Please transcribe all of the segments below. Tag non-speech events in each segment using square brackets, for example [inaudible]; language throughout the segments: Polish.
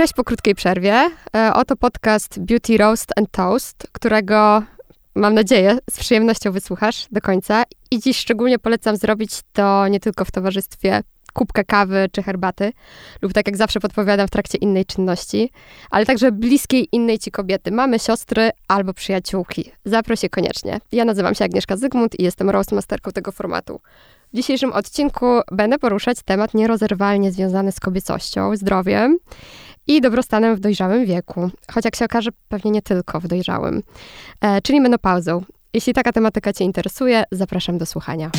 Cześć po krótkiej przerwie. E, oto podcast Beauty Roast and Toast, którego mam nadzieję z przyjemnością wysłuchasz do końca. I dziś szczególnie polecam zrobić to nie tylko w towarzystwie kubka kawy czy herbaty, lub tak jak zawsze podpowiadam w trakcie innej czynności, ale także bliskiej innej ci kobiety, mamy, siostry albo przyjaciółki. Zaproś je koniecznie. Ja nazywam się Agnieszka Zygmunt i jestem roastmasterką tego formatu. W dzisiejszym odcinku będę poruszać temat nierozerwalnie związany z kobiecością, zdrowiem i dobrostanem w dojrzałym wieku. Choć jak się okaże, pewnie nie tylko w dojrzałym, e, czyli menopauzą. Jeśli taka tematyka Cię interesuje, zapraszam do słuchania.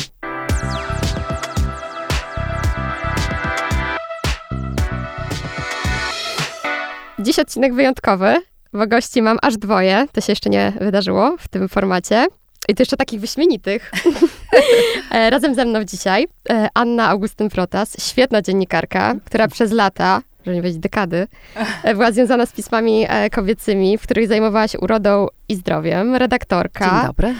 Dziś odcinek wyjątkowy, bo gości mam aż dwoje. To się jeszcze nie wydarzyło w tym formacie. I to jeszcze takich wyśmienitych. [laughs] E, razem ze mną dzisiaj e, Anna Augustyn Protas, świetna dziennikarka, która przez lata, żeby nie powiedzieć dekady, e, była związana z pismami kobiecymi, w których zajmowała się urodą i zdrowiem, redaktorka. Dzień dobry.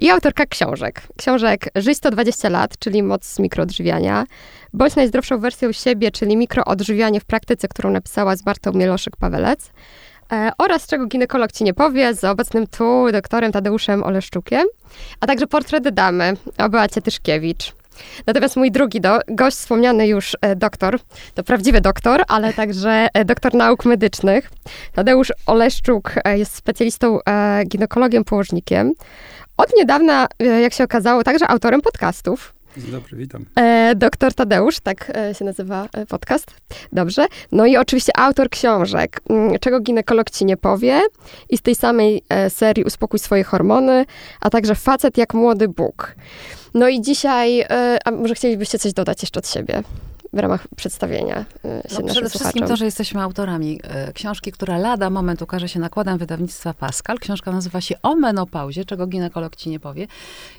I autorka książek. Książek Żyć 120 lat, czyli moc mikroodżywiania, bądź najzdrowszą wersją siebie, czyli mikroodżywianie w praktyce, którą napisała z Martą Mieloszek-Pawelec. E, oraz czego ginekolog ci nie powie z obecnym tu doktorem Tadeuszem Oleszczukiem, a także portret damy o Beacie Tyszkiewicz. Natomiast mój drugi do, gość, wspomniany już e, doktor, to prawdziwy doktor, ale [laughs] także e, doktor nauk medycznych. Tadeusz Oleszczuk jest specjalistą, ginekologiem, położnikiem. Od niedawna, jak się okazało, także autorem podcastów. Dzień dobry, witam. E, doktor Tadeusz, tak e, się nazywa e, podcast. Dobrze. No i oczywiście autor książek, mm, czego ginekolog ci nie powie. I z tej samej e, serii Uspokój swoje hormony, a także Facet jak młody Bóg. No i dzisiaj, a może chcielibyście coś dodać jeszcze od siebie? W ramach przedstawienia y, się no, Przede wszystkim to, że jesteśmy autorami y, książki, która lada moment ukaże się nakładem wydawnictwa Pascal. Książka nazywa się O menopauzie, czego ginekolog ci nie powie.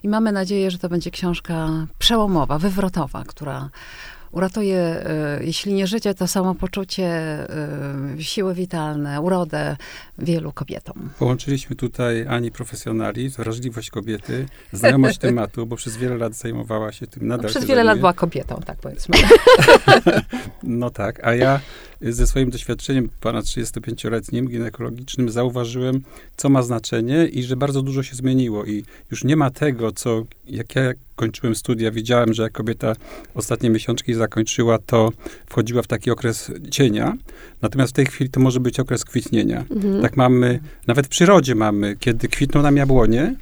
I mamy nadzieję, że to będzie książka przełomowa, wywrotowa, która uratuje, jeśli nie życie, to samopoczucie, e, siły witalne, urodę wielu kobietom. Połączyliśmy tutaj Ani profesjonali, wrażliwość kobiety, znajomość [laughs] tematu, bo przez wiele lat zajmowała się tym nadal. No, przez wiele zajmuje. lat była kobietą, tak powiedzmy. [laughs] no tak, a ja ze swoim doświadczeniem ponad 35-letnim ginekologicznym zauważyłem, co ma znaczenie i że bardzo dużo się zmieniło i już nie ma tego, co jak ja kończyłem studia, widziałem, że jak kobieta ostatnie miesiączki zakończyła, to wchodziła w taki okres cienia. Natomiast w tej chwili to może być okres kwitnienia. Mhm. Tak mamy, nawet w przyrodzie mamy, kiedy kwitną nam jabłonie,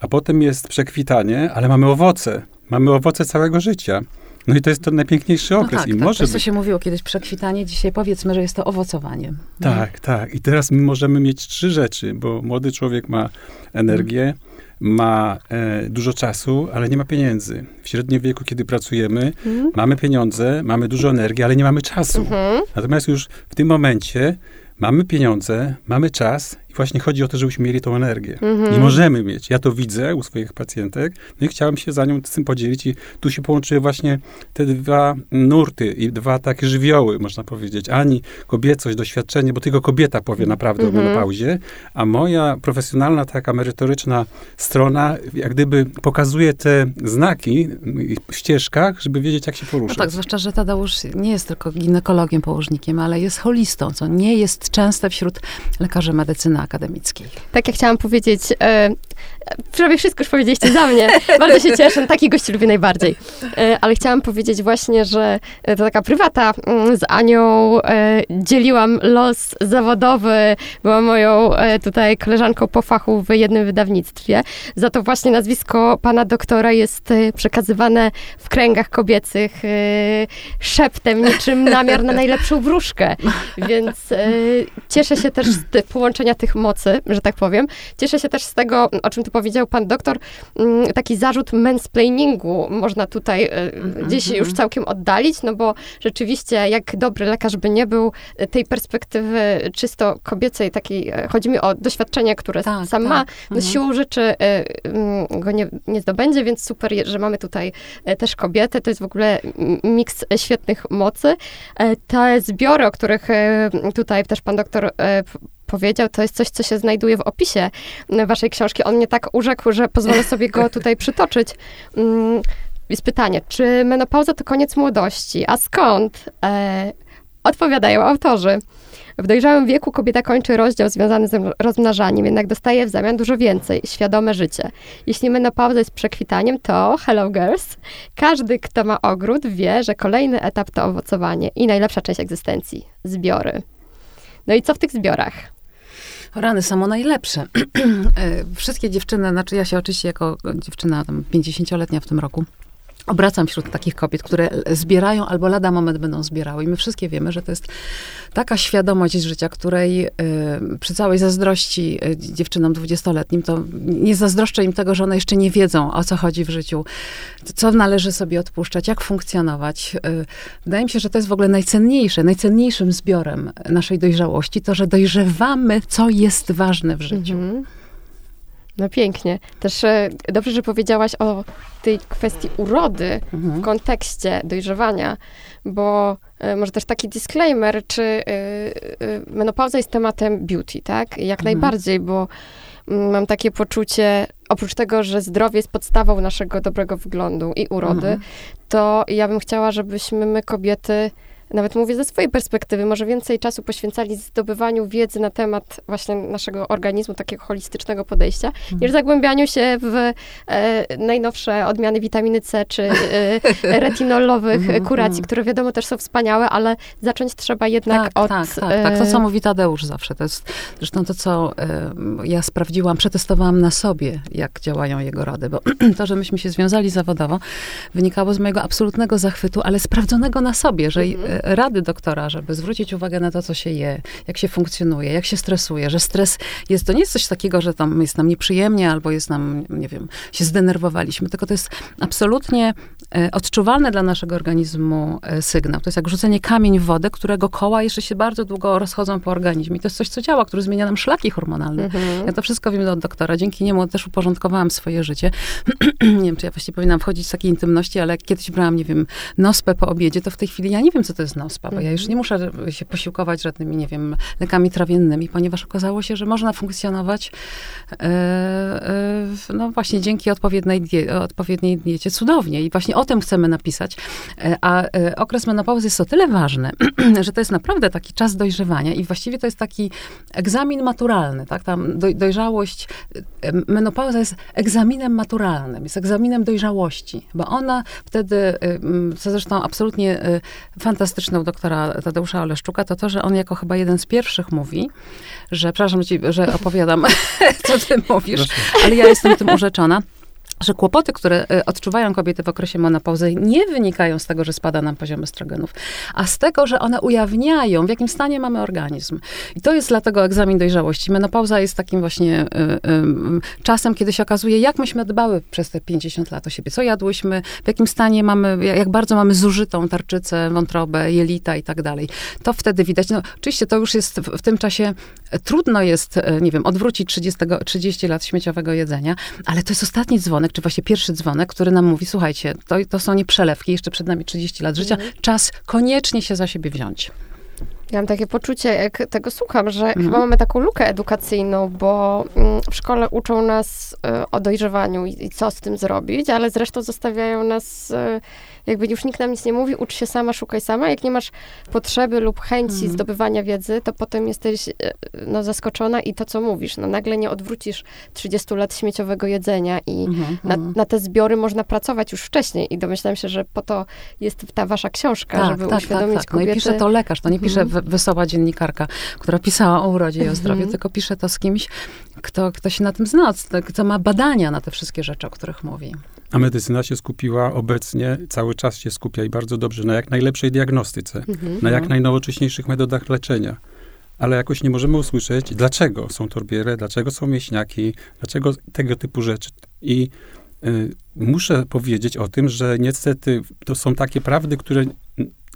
a potem jest przekwitanie, ale mamy owoce. Mamy owoce całego życia. No i to jest to najpiękniejszy no okres. No tak, I tak, może to się mówiło kiedyś przekwitanie, dzisiaj powiedzmy, że jest to owocowanie. Tak, tak. I teraz my możemy mieć trzy rzeczy, bo młody człowiek ma energię, ma e, dużo czasu, ale nie ma pieniędzy. W średnim wieku, kiedy pracujemy, mhm. mamy pieniądze, mamy dużo energii, ale nie mamy czasu. Mhm. Natomiast już w tym momencie mamy pieniądze, mamy czas właśnie chodzi o to, żebyśmy mieli tą energię. Mhm. Nie możemy mieć. Ja to widzę u swoich pacjentek, no i chciałem się za nią z tym podzielić i tu się połączyły właśnie te dwa nurty i dwa takie żywioły, można powiedzieć. Ani kobiecość, doświadczenie, bo tylko kobieta powie naprawdę mhm. o menopauzie, a moja profesjonalna, taka merytoryczna strona, jak gdyby pokazuje te znaki w ścieżkach, żeby wiedzieć, jak się poruszać. No tak, zwłaszcza, że Tadeusz nie jest tylko ginekologiem, położnikiem, ale jest holistą, co nie jest częste wśród lekarzy medycyny akademickiej. Tak jak chciałam powiedzieć, e, prawie wszystko już powiedzieliście za mnie. [laughs] Bardzo się cieszę, taki gości lubię najbardziej. E, ale chciałam powiedzieć właśnie, że to taka prywata mm, z Anią e, dzieliłam los zawodowy, była moją e, tutaj koleżanką po fachu w jednym wydawnictwie. Za to właśnie nazwisko pana doktora jest e, przekazywane w kręgach kobiecych e, szeptem, niczym namiar na najlepszą wróżkę. Więc cieszę się też z połączenia tych mocy, że tak powiem. Cieszę się też z tego, o czym tu powiedział pan doktor, mm, taki zarzut mansplainingu można tutaj mm-hmm. gdzieś już mhm. całkiem oddalić, no bo rzeczywiście, jak dobry lekarz by nie był, e, tej perspektywy czysto kobiecej, takiej, e, chodzi mi o doświadczenie, które tak, sam tak. ma, no mhm. siłą rzeczy mm, go nie, nie zdobędzie, więc super, że mamy tutaj też kobiety, to jest w ogóle miks świetnych mocy. Te zbiory, o których tutaj też pan doktor powiedział, to jest coś, co się znajduje w opisie waszej książki. On mnie tak urzekł, że pozwolę sobie go [laughs] tutaj przytoczyć. Mm, jest pytanie, czy menopauza to koniec młodości? A skąd? E, odpowiadają autorzy. W dojrzałym wieku kobieta kończy rozdział związany z rozmnażaniem, jednak dostaje w zamian dużo więcej, świadome życie. Jeśli menopauza jest przekwitaniem, to hello girls. Każdy, kto ma ogród, wie, że kolejny etap to owocowanie i najlepsza część egzystencji zbiory. No i co w tych zbiorach? Rany samo najlepsze. [clears throat] E, wszystkie dziewczyny, znaczy ja się oczywiście jako dziewczyna tam 50-letnia w tym roku, obracam wśród takich kobiet, które zbierają albo lada moment będą zbierały. I my wszystkie wiemy, że to jest taka świadomość życia, której y, przy całej zazdrości y, dziewczynom dwudziestoletnim, to nie zazdroszczę im tego, że one jeszcze nie wiedzą, o co chodzi w życiu, co należy sobie odpuszczać, jak funkcjonować. Y, wydaje mi się, że to jest w ogóle najcenniejsze, najcenniejszym zbiorem naszej dojrzałości, to, że dojrzewamy, co jest ważne w życiu. Mhm. No pięknie. Też e, dobrze, że powiedziałaś o tej kwestii urody mhm. w kontekście dojrzewania, bo e, może też taki disclaimer, czy e, menopauza jest tematem beauty, tak? Jak mhm. najbardziej, bo mm, mam takie poczucie, oprócz tego, że zdrowie jest podstawą naszego dobrego wyglądu i urody, mhm. to ja bym chciała, żebyśmy my kobiety nawet mówię ze swojej perspektywy, może więcej czasu poświęcali zdobywaniu wiedzy na temat właśnie naszego organizmu, takiego holistycznego podejścia, mhm. niż zagłębianiu się w e, najnowsze odmiany witaminy C czy e, [laughs] retinolowych mhm, kuracji, mhm. które wiadomo też są wspaniałe, ale zacząć trzeba jednak tak, od... Tak, tak, tak. To, co mówi Tadeusz zawsze, to jest zresztą to, co e, ja sprawdziłam, przetestowałam na sobie, jak działają jego rady, bo [clears throat] to, że myśmy się związali zawodowo, wynikało z mojego absolutnego zachwytu, ale sprawdzonego na sobie, że mhm rady doktora, żeby zwrócić uwagę na to, co się je, jak się funkcjonuje, jak się stresuje, że stres jest, to nie jest coś takiego, że tam jest nam nieprzyjemnie albo jest nam, nie wiem, się zdenerwowaliśmy, tylko to jest absolutnie e, odczuwalny dla naszego organizmu e, sygnał. To jest jak rzucenie kamień w wodę, którego koła jeszcze się bardzo długo rozchodzą po organizmie. I to jest coś, co działa, które zmienia nam szlaki hormonalne. Mhm. Ja to wszystko wiem od doktora. Dzięki niemu też uporządkowałam swoje życie. [clears throat] nie wiem, czy ja właściwie powinnam wchodzić w takie intymności, ale kiedyś brałam, nie wiem, nospę po obiedzie, to w tej chwili ja nie wiem, co to jest nospa, bo ja już mhm. nie muszę się posiłkować żadnymi, nie wiem, lekami trawiennymi, ponieważ okazało się, że można funkcjonować e, e, no właśnie dzięki odpowiedniej, odpowiedniej diecie cudownie. I właśnie o tym chcemy napisać. E, a okres menopauzy jest o tyle ważny, [clears throat] że to jest naprawdę taki czas dojrzewania i właściwie to jest taki egzamin maturalny, tak? Tam dojrzałość, menopauza jest egzaminem maturalnym, jest egzaminem dojrzałości, bo ona wtedy, co zresztą absolutnie fantastyczne u doktora Tadeusza Oleszczuka, to to, że on jako chyba jeden z pierwszych mówi, że, przepraszam ci, że opowiadam, [laughs] co ty mówisz, ale ja jestem tym urzeczona że kłopoty, które e, odczuwają kobiety w okresie menopauzy, nie wynikają z tego, że spada nam poziom estrogenów, a z tego, że one ujawniają, w jakim stanie mamy organizm. I to jest dlatego egzamin dojrzałości. Menopauza jest takim właśnie y, y, czasem, kiedy się okazuje, jak myśmy dbały przez te 50 lat o siebie, co jadłyśmy, w jakim stanie mamy, jak bardzo mamy zużytą tarczycę, wątrobę, jelita i tak dalej. To wtedy widać. No, oczywiście to już jest w, w tym czasie trudno jest, nie wiem, odwrócić 30, 30 lat śmieciowego jedzenia, ale to jest ostatni dzwonek, czy właśnie pierwszy dzwonek, który nam mówi, słuchajcie, to, to są nie przelewki, jeszcze przed nami 30 lat życia, mhm. czas koniecznie się za siebie wziąć. Ja mam takie poczucie, jak tego słucham, że mhm. chyba mamy taką lukę edukacyjną, bo mm, w szkole uczą nas y, o dojrzewaniu i, co z tym zrobić, ale zresztą zostawiają nas y, jakby już nikt nam nic nie mówi, ucz się sama, szukaj sama. Jak nie masz potrzeby lub chęci mhm. zdobywania wiedzy, to potem jesteś e, no, zaskoczona i to, co mówisz, no nagle nie odwrócisz 30 lat śmieciowego jedzenia i mhm, na, mhm. na, te zbiory można pracować już wcześniej i domyślam się, że po to jest ta wasza książka, tak, żeby tak, tak uświadomić tak, tak. kobiety. No i pisze to lekarz, to nie pisze mhm. wesoła dziennikarka, która pisała o urodzie i o zdrowiu, mhm. tylko pisze to z kimś, kto, kto się na tym zna, kto ma badania na te wszystkie rzeczy, o których mówi. A medycyna się skupiła obecnie, cały czas się skupia i bardzo dobrze na jak najlepszej diagnostyce, mhm. na jak no. najnowocześniejszych metodach leczenia. Ale jakoś nie możemy usłyszeć, dlaczego są torbiery, dlaczego są mięśniaki, dlaczego tego typu rzeczy. I y, muszę powiedzieć o tym, że niestety to są takie prawdy, które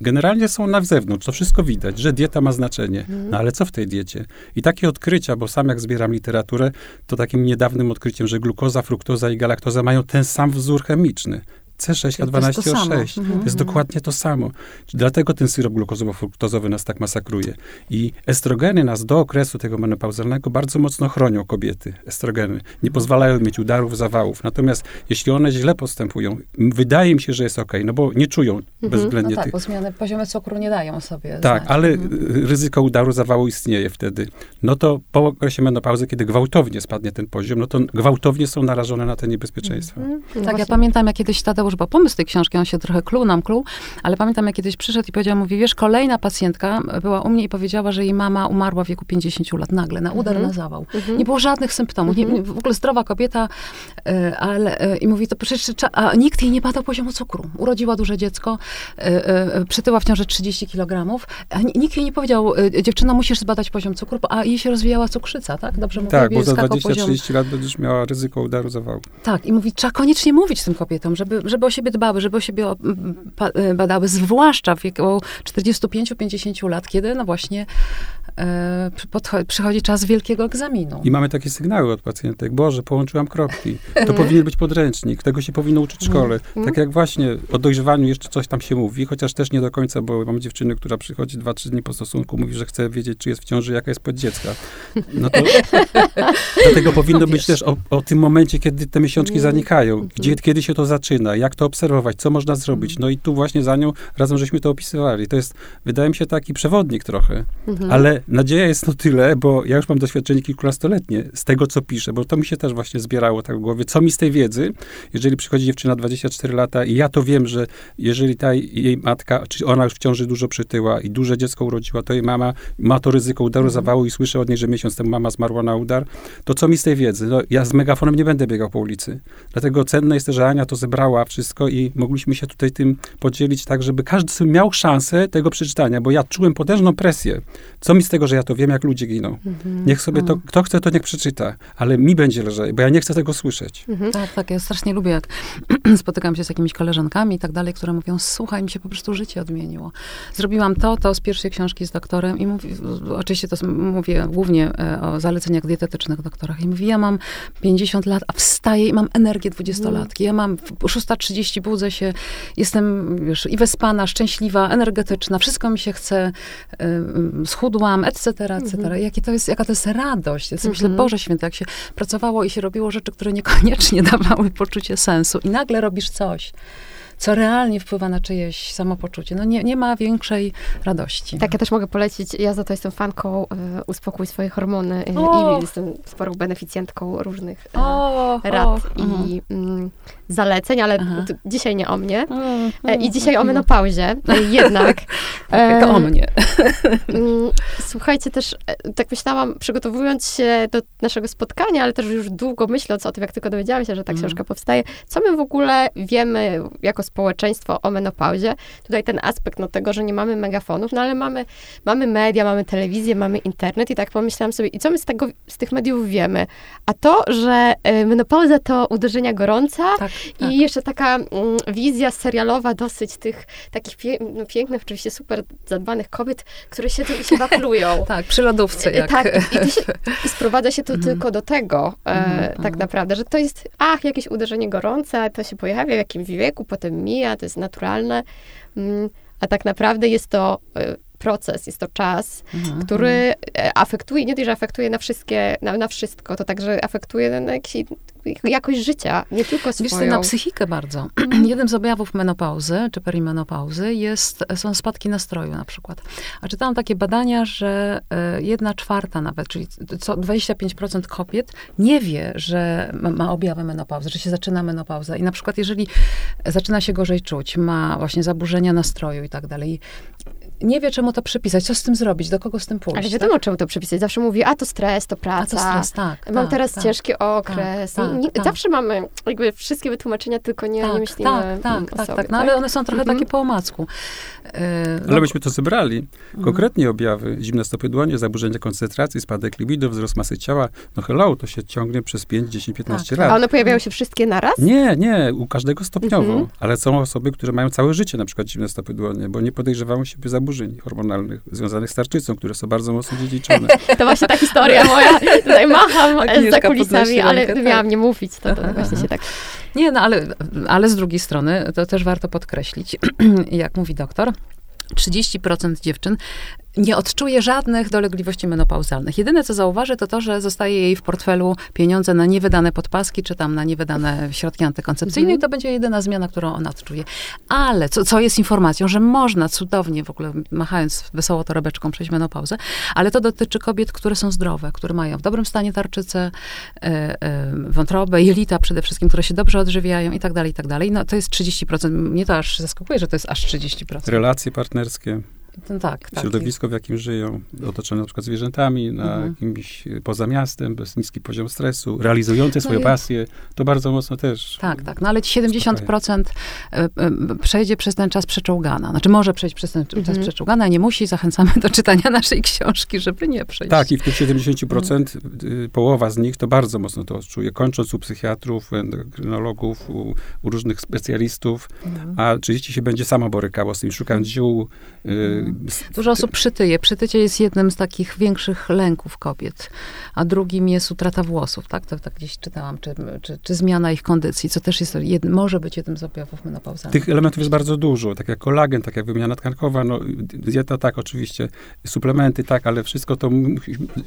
generalnie są na zewnątrz, to wszystko widać, że dieta ma znaczenie. Mhm. No ale co w tej diecie? I takie odkrycia, bo sam jak zbieram literaturę, to takim niedawnym odkryciem, że glukoza, fruktoza i galaktoza mają ten sam wzór chemiczny. C6, A12O6. To, to jest dokładnie to samo. Dlatego ten syrop glukozowo-fruktozowy nas tak masakruje. I estrogeny nas do okresu tego menopauzalnego bardzo mocno chronią kobiety. Estrogeny. Nie pozwalają mieć udarów, zawałów. Natomiast jeśli one źle postępują, wydaje mi się, że jest ok, no bo nie czują mhm. bezwzględnie no tak, tych... bo zmiany poziomy cukru nie dają sobie Tak, znać. ale mhm. ryzyko udaru, zawału istnieje wtedy. No to po okresie menopauzy, kiedy gwałtownie spadnie ten poziom, no to gwałtownie są narażone na te niebezpieczeństwa. Mhm. No tak, ja pamiętam, jak kiedyś Tadeusz, bo pomysł tej książki, on się trochę kluł nam kluł, ale pamiętam, jak kiedyś przyszedł i powiedział, mówi, wiesz, kolejna pacjentka była u mnie i powiedziała, że jej mama umarła w wieku 50 lat nagle, na udar, mhm. na zawał. Mhm. Nie było żadnych symptomów, nie, mhm. w ogóle zdrowa kobieta, e, ale e, i mówi, to przecież, a nikt jej nie badał poziomu cukru. Urodziła duże dziecko, e, przytyła w ciąży 30 kg, a nikt jej nie powiedział, dziewczyna, musisz zbadać poziom cukru, a jej się rozwijała cukrzyca, tak? Dobrze mówię? Tak, bo za 20-30 lat będziesz miała ryzyko udaru zawału. Tak, i mówi, trzeba koniecznie mówić tym kobietom, żeby, żeby o siebie dbały, żeby o siebie badały, zwłaszcza w wieku 45-50 lat, kiedy no właśnie e, przychodzi czas wielkiego egzaminu. I mamy takie sygnały od pacjentek. Boże, połączyłam kropki. To powinien być podręcznik. Tego się powinno uczyć w szkole. Mm. Tak jak właśnie o dojrzewaniu jeszcze coś tam się mówi, chociaż też nie do końca, bo mam dziewczynę, która przychodzi 2-3 dni po stosunku, mówi, że chce wiedzieć, czy jest w ciąży, jaka jest pod dziecka. No to [laughs] dlatego powinno no być też o, o, tym momencie, kiedy te miesiączki mm. zanikają. Gdzie, kiedy się to zaczyna, jak to obserwować, co można zrobić. No i tu właśnie za nią razem żeśmy to opisywali. To jest, wydaje mi się, taki przewodnik trochę. Mhm. Ale nadzieja jest no tyle, bo ja już mam doświadczenie kilkunastoletnie z tego, co piszę, bo to mi się też właśnie zbierało tak w głowie. Co mi z tej wiedzy, jeżeli przychodzi dziewczyna 24 lata i ja to wiem, że jeżeli ta jej matka, czy ona już w ciąży dużo przytyła i duże dziecko urodziła, to jej mama ma to ryzyko udaru mhm. zawału i słyszę od niej, że miesiąc temu mama zmarła na udar, to co mi z tej wiedzy? No, ja z megafonem nie będę biegał po ulicy. Dlatego cenne jest, że Ania to zebrała wszystko i mogliśmy się tutaj tym podzielić tak, żeby każdy miał szansę tego przeczytania, bo ja czułem potężną presję. Co mi z tego, że ja to wiem, jak ludzie giną? Mhm. Niech sobie to, kto chce, to niech przeczyta, ale mi będzie lżej, bo ja nie chcę tego słyszeć. Mhm. Tak, tak, ja strasznie lubię, jak [clears throat] spotykam się z jakimiś koleżankami i tak dalej, które mówią, słuchaj, mi się po prostu życie odmieniło. Zrobiłam to, to z pierwszej książki z doktorem i mówi, oczywiście to mówię głównie e, o zaleceniach dietetycznych doktorach i mówi, ja mam 50 lat, a wstaję i mam energię dwudziestolatki. Ja mam 6.30 budzę się, jestem już i wyspana, szczęśliwa, energetyczna, wszystko mi się chce, y, etc., etc. Mhm. Jakie to jest, jaka to jest radość. Ja sobie myślę, mhm. Boże Święty, jak się pracowało i się robiło rzeczy, które niekoniecznie [laughs] dawały poczucie sensu i nagle robisz coś, co realnie wpływa na czyjeś samopoczucie. No nie, nie ma większej radości. Tak, ja też mogę polecić, ja za to jestem fanką y, Uspokój swoje hormony y, i jestem sporą beneficjentką różnych y, o, rad o, i y, zaleceń, ale dzisiaj nie o mnie. E, I dzisiaj o menopauzie. E, jednak. [laughs] to o mnie. [laughs] Mm, słuchajcie, też e, tak myślałam, przygotowując się do naszego spotkania, ale też już długo myśląc o tym, jak tylko dowiedziałam się, że ta mhm. książka powstaje, co my w ogóle wiemy jako społeczeństwo o menopauzie. Tutaj ten aspekt no, tego, że nie mamy megafonów, no ale mamy, mamy media, mamy telewizję, mamy internet i tak pomyślałam sobie, i co my z, tego, z tych mediów wiemy? A to, że menopauza to uderzenia gorąca tak. I tak. jeszcze taka mm, wizja serialowa dosyć tych takich pie no, pięknych, oczywiście super zadbanych kobiet, które siedzą i się waplują. [laughs] tak, przy lodówce e, jak. Tak, i, się, i [laughs] sprowadza się to mm. tylko do tego e, mm, tak mm. naprawdę, że to jest, ach, jakieś uderzenie gorące, to się pojawia w jakimś wieku, potem mija, to jest naturalne, mm, a tak naprawdę jest to e, proces, jest to czas, mhm, który mhm. E, afektuje, nie tylko, że afektuje na wszystkie, na, na wszystko, to także afektuje na jakiś, jakość życia, nie tylko swoją. Wiesz na psychikę bardzo. [clears throat] Jednym z objawów menopauzy, czy perimenopauzy jest, są spadki nastroju na przykład. A czytałam takie badania, że e, jedna czwarta nawet, czyli co 25% kobiet nie wie, że ma objawy menopauzy, że się zaczyna menopauza. I na przykład jeżeli zaczyna się gorzej czuć, ma właśnie zaburzenia nastroju i tak dalej, nie wie, czemu to przypisać, co z tym zrobić, do kogo z tym pójść. Ale wiadomo, tak? czemu to przypisać. Zawsze mówi, a to stres, to praca. A to stres, tak. Mam tak, teraz tak, ciężki okres. Tak, nie, tak. zawsze mamy jakby wszystkie wytłumaczenia, tylko nie, nie myślimy tak, tak, tak, tak, no ale one są trochę takie mhm. po omacku. Yy, ale myśmy to zebrali. Mhm. Konkretnie objawy, zimne stopy dłonie, zaburzenia koncentracji, spadek libido, wzrost masy ciała. No hello, to się ciągnie przez 5, 10, 15 lat. A one pojawiają się wszystkie naraz? Nie, nie, u każdego stopniowo. Mhm. Ale są osoby, które mają całe życie na przykład zimne stopy dłonie, bo nie podejrzewają siebie zaburzeń zaburzeń hormonalnych związanych z tarczycą, które są bardzo mocno dziedziczone. [laughs] To właśnie ta historia moja. Tutaj macham [laughs] za kulisami, ale rękę, miałam tak. nie mówić. To, to właśnie się tak... Nie, no ale, ale z drugiej strony, to też warto podkreślić, [clears throat] jak mówi doktor, 30% dziewczyn nie odczuje żadnych dolegliwości menopauzalnych. Jedyne, co zauważy, to to, że zostaje jej w portfelu pieniądze na niewydane podpaski, czy tam na niewydane środki antykoncepcyjne mm. i to będzie jedyna zmiana, którą ona odczuje. Ale, co, co jest informacją, że można cudownie, w ogóle machając wesoło torebeczką, przejść menopauzę, ale to dotyczy kobiet, które są zdrowe, które mają w dobrym stanie tarczycę, e, e, wątrobę, jelita przede wszystkim, które się dobrze odżywiają i tak dalej, i tak dalej. No to jest 30%. Mnie to aż zaskakuje, że to jest aż 30%. Relacje partnerskie. No tak, tak. Środowisko, w jakim żyją, otoczone na przykład zwierzętami, na mhm. jakimś e, poza miastem, bez niski poziom stresu, realizujące swoje no pasje, to bardzo mocno też. Tak, tak. No ale 70% e, e, przejdzie przez ten czas przeczołgana. Znaczy może przejść przez ten mhm. czas przeczołgana, a nie musi. Zachęcamy do czytania naszej książki, żeby nie przejść. Tak, i w tych 70% mhm. połowa z nich to bardzo mocno to odczuje. Kończąc u psychiatrów, endokrynologów, u, u różnych specjalistów, mhm. a 30 się będzie samo borykało z tym, szukając ziół, y, Dużo osób przytyje. Przytycie jest jednym z takich większych lęków kobiet, a drugim jest utrata włosów, tak? To tak gdzieś czytałam, czy, czy, czy zmiana ich kondycji, co też jest jed, może być jednym z objawów menopauzalnych. Tych elementów jest bardzo dużo, tak jak kolagen, tak jak wymiana tkankowa, no, dieta tak oczywiście, suplementy tak, ale wszystko to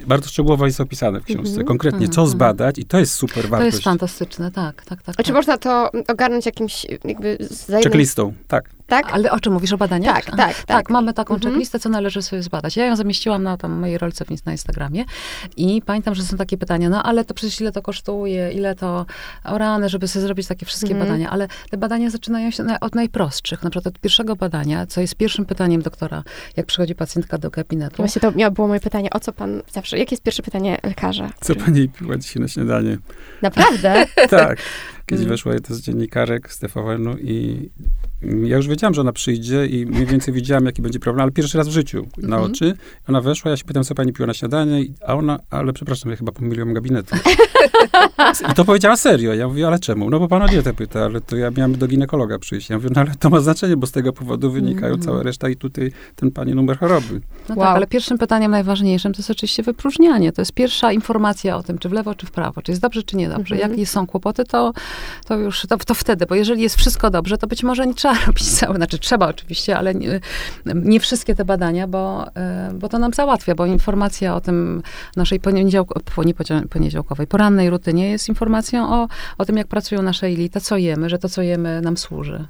bardzo szczegółowo jest opisane w książce. Mhm. Konkretnie, co mhm. zbadać i to jest super wartość. To jest fantastyczne, tak, tak, tak. A czy tak. można to ogarnąć jakimś jakby... Checklistą, tak. Tak? Ale o czym mówisz? O badaniach? Tak, tak, tak. Tak, mamy taką mhm. checklistę, co należy sobie zbadać. Ja ją zamieściłam na tam mojej rolce na Instagramie i pamiętam, że są takie pytania, no ale to przecież ile to kosztuje, ile to o rany, żeby sobie zrobić takie wszystkie mhm. badania, ale te badania zaczynają się od najprostszych. Na przykład od pierwszego badania, co jest pierwszym pytaniem doktora, jak przychodzi pacjentka do gabinetu. Właśnie to miało, było moje pytanie, o co pan zawsze, jakie jest pierwsze pytanie lekarza? Co pani piła dzisiaj na śniadanie? Naprawdę? [laughs] tak. Kiedyś mm. weszła jedna z dziennikarek z TVN-u i ja już wiedziałam, że ona przyjdzie i mniej więcej widziałam, jaki będzie problem, ale pierwszy raz w życiu, na mm -hmm. oczy. Ona weszła, ja się pytam, co pani piła na śniadanie, a ona, ale przepraszam, ja chyba pomyliłam gabinetu. [laughs] I to powiedziała serio. Ja mówię, ale czemu? No bo pan o dietę pyta, ale to ja miałam do ginekologa przyjść. Ja mówię, no ale to ma znaczenie, bo z tego powodu wynikają mm -hmm. cała reszta i tutaj ten pani numer choroby. No tak, wow. tak, ale pierwszym pytaniem najważniejszym to jest oczywiście wypróżnianie. To jest pierwsza informacja o tym, czy w lewo, czy w prawo, czy jest dobrze, czy niedobrze. Mm -hmm. Jakie są kłopoty, to, to już, to, to wtedy, bo jeżeli jest wszystko dobrze, to być może nie trzeba [laughs] robić całe, znaczy trzeba oczywiście, ale nie, nie wszystkie te badania, bo, e, bo to nam załatwia, bo informacja o tym naszej poniedziałk, nie poniedziałkowej, porannej rutynie jest informacją o, o tym, jak pracują nasze elita, co jemy, że to, co jemy, nam służy.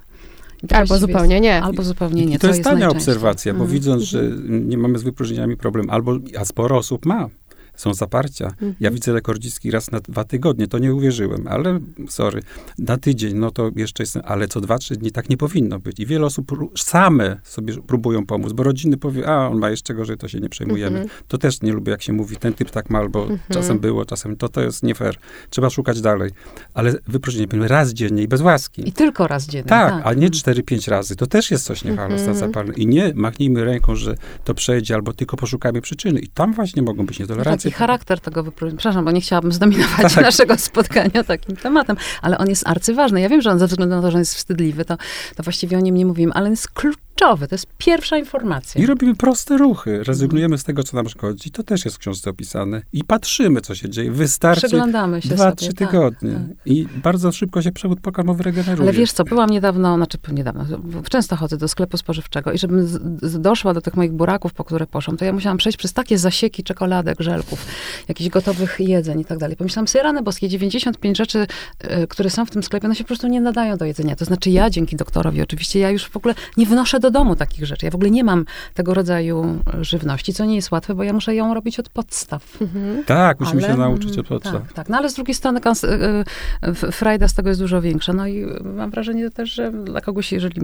Albo zupełnie nie. Albo zupełnie nie. I to, to jest tania obserwacja, bo mm. widząc, że nie mamy z wypróżnieniami problem, albo, a sporo osób ma, są zaparcia. Mhm. Ja widzę rekordzistki raz na dwa tygodnie, to nie uwierzyłem, ale sorry, na tydzień, no to jeszcze jestem, ale co dwa, trzy dni tak nie powinno być. I wiele osób same sobie próbują pomóc, bo rodziny powie, a on ma jeszcze gorzej, to się nie przejmujemy. Mhm. To też nie lubię, jak się mówi, ten typ tak ma, albo mhm. czasem było, czasem to, to jest nie fair. Trzeba szukać dalej. Ale wyproszenie powinno raz dziennie i bez łaski. I tylko raz dziennie. Tak, tak. a nie cztery, pięć razy. To też jest coś niehalo, stan zapalny. I nie machnijmy ręką, że to przejdzie, albo tylko poszukajmy przyczyny. I tam właśnie mogą być nietolerancje i charakter tego wypowiedzi. Przepraszam, bo nie chciałabym zdominować [laughs] tak. naszego spotkania takim tematem, ale on jest arcyważny. Ja wiem, że on ze względu na to, że on jest wstydliwy, to, to właściwie o nim nie mówimy, ale on jest kluczowy. To jest pierwsza informacja. I robimy proste ruchy. Rezygnujemy z tego, co nam szkodzi. To też jest w książce opisane. I patrzymy, co się dzieje. Wystarczy Przeglądamy się dwa, sobie, trzy tak, tygodnie. Tak. I bardzo szybko się przewód pokarmowy regeneruje. Ale wiesz co, byłam niedawno, znaczy niedawno, często chodzę do sklepu spożywczego i żebym z, z doszła do tych moich buraków, po które poszłam, to ja musiałam przejść przez takie zasieki czekoladek, żelków, jakichś gotowych jedzeń i tak dalej. Pomyślałam sobie, rany boskie, 95 rzeczy, y, które są w tym sklepie, one się po prostu nie nadają do jedzenia. To znaczy ja, dzięki doktorowi oczywiście, ja już w ogóle nie wnoszę do domu takich rzeczy. Ja w ogóle nie mam tego rodzaju żywności, co nie jest łatwe, bo ja muszę ją robić od podstaw. Mhm. Tak, musimy ale, się nauczyć od podstaw. Tak, tak. No ale z drugiej strony y, y, frajda z tego jest dużo większa. No i mam wrażenie też, że dla kogoś, jeżeli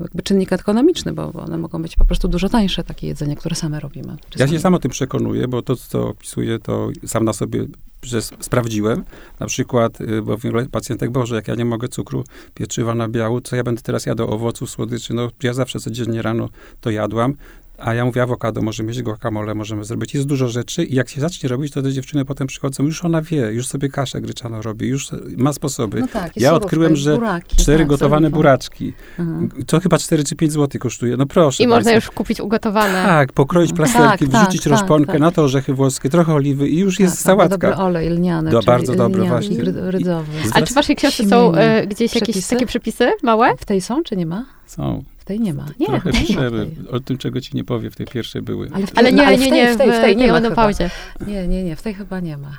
jakby czynnik ekonomiczny, bo one mogą być po prostu dużo tańsze, takie jedzenie, które same robimy. Ja się sam o tym przekonuję, bo to, co opisuję, to sam na sobie że sprawdziłem, na przykład, y, bo wiele pacjentek, Boże, jak ja nie mogę cukru, pieczywa na biału, co ja będę teraz jadł? Owoców, słodyczy, no ja zawsze codziennie rano to jadłam, A ja mówię, awokado, możemy mieć guacamole, możemy zrobić. Jest dużo rzeczy i jak się zacznie robić, to te dziewczyny potem przychodzą, już ona wie, już sobie kaszę gryczaną robi, już ma sposoby. No tak, ja odkryłem, że buraki, cztery tak, gotowane buraczki, mhm. to chyba 4 czy 5 zł kosztuje. No proszę. I można już kupić ugotowane. Tak, pokroić plasterki, tak, wrzucić tak, rozponkę, tak, na to orzechy włoskie, trochę oliwy i już jest tak, sałatka. Dobry olej lniany, Do, bardzo dobry właśnie. Rydzowy. A czy w waszej książce są e, gdzieś przepisy? jakieś takie przepisy małe? W tej są, czy nie ma? Są tej nie ma. Nie, Trochę piszemy. O tym, czego ci nie powie, w tej pierwszej były. Ale, w, ale nie, ale nie, nie, w tej, w tej, nie, ma na pauzie. Nie, nie, nie, w tej chyba nie ma.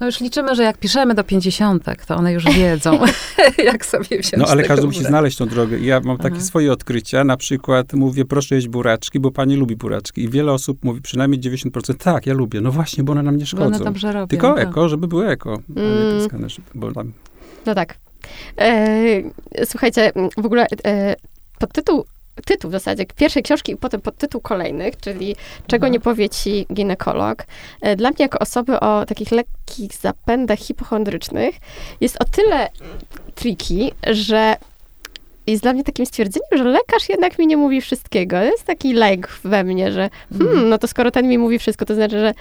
No już liczymy, że jak piszemy do pięćdziesiątek, to one już wiedzą, [laughs] [laughs] jak sobie wziąć No ale każdy musi znaleźć tą drogę. I ja mam takie Aha. swoje odkrycia. Na przykład mówię, proszę jeść buraczki, bo pani lubi buraczki. I wiele osób mówi, przynajmniej 90%, tak, ja lubię. No właśnie, bo one nam nie szkodzą. Bo one dobrze robią. Tylko tak. eko, żeby było eko, mm. nie bo tam... No tak. E, słuchajcie, w ogóle e, podtytuł tytuł w zasadzie pierwszej książki i potem podtytuł kolejnych, czyli Czego mhm. nie powie ci ginekolog. E, dla mnie jako osoby o takich lekkich zapędach hipochondrycznych jest o tyle tricky, że jest dla mnie takim stwierdzeniem, że lekarz jednak mi nie mówi wszystkiego. Jest taki lęk we mnie, że hmm, mhm. no to skoro ten mi mówi wszystko, to znaczy, że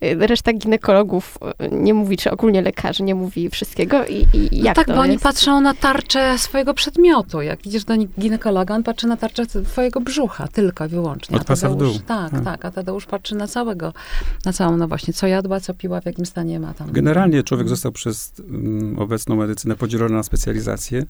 reszta ginekologów e, nie mówi, czy ogólnie lekarzy nie mówi wszystkiego i, i no jak tak, to bo jest? oni patrzą na tarczę swojego przedmiotu. Jak idziesz do ginekologa, on patrzy na tarczę twojego brzucha, tylko i wyłącznie. Od pasa w dół. Tak, hmm. tak, a Tadeusz patrzy na całego, na całą, no właśnie, co jadła, co piła, w jakim stanie ma tam. Generalnie człowiek został przez um, obecną medycynę podzielony na specjalizacje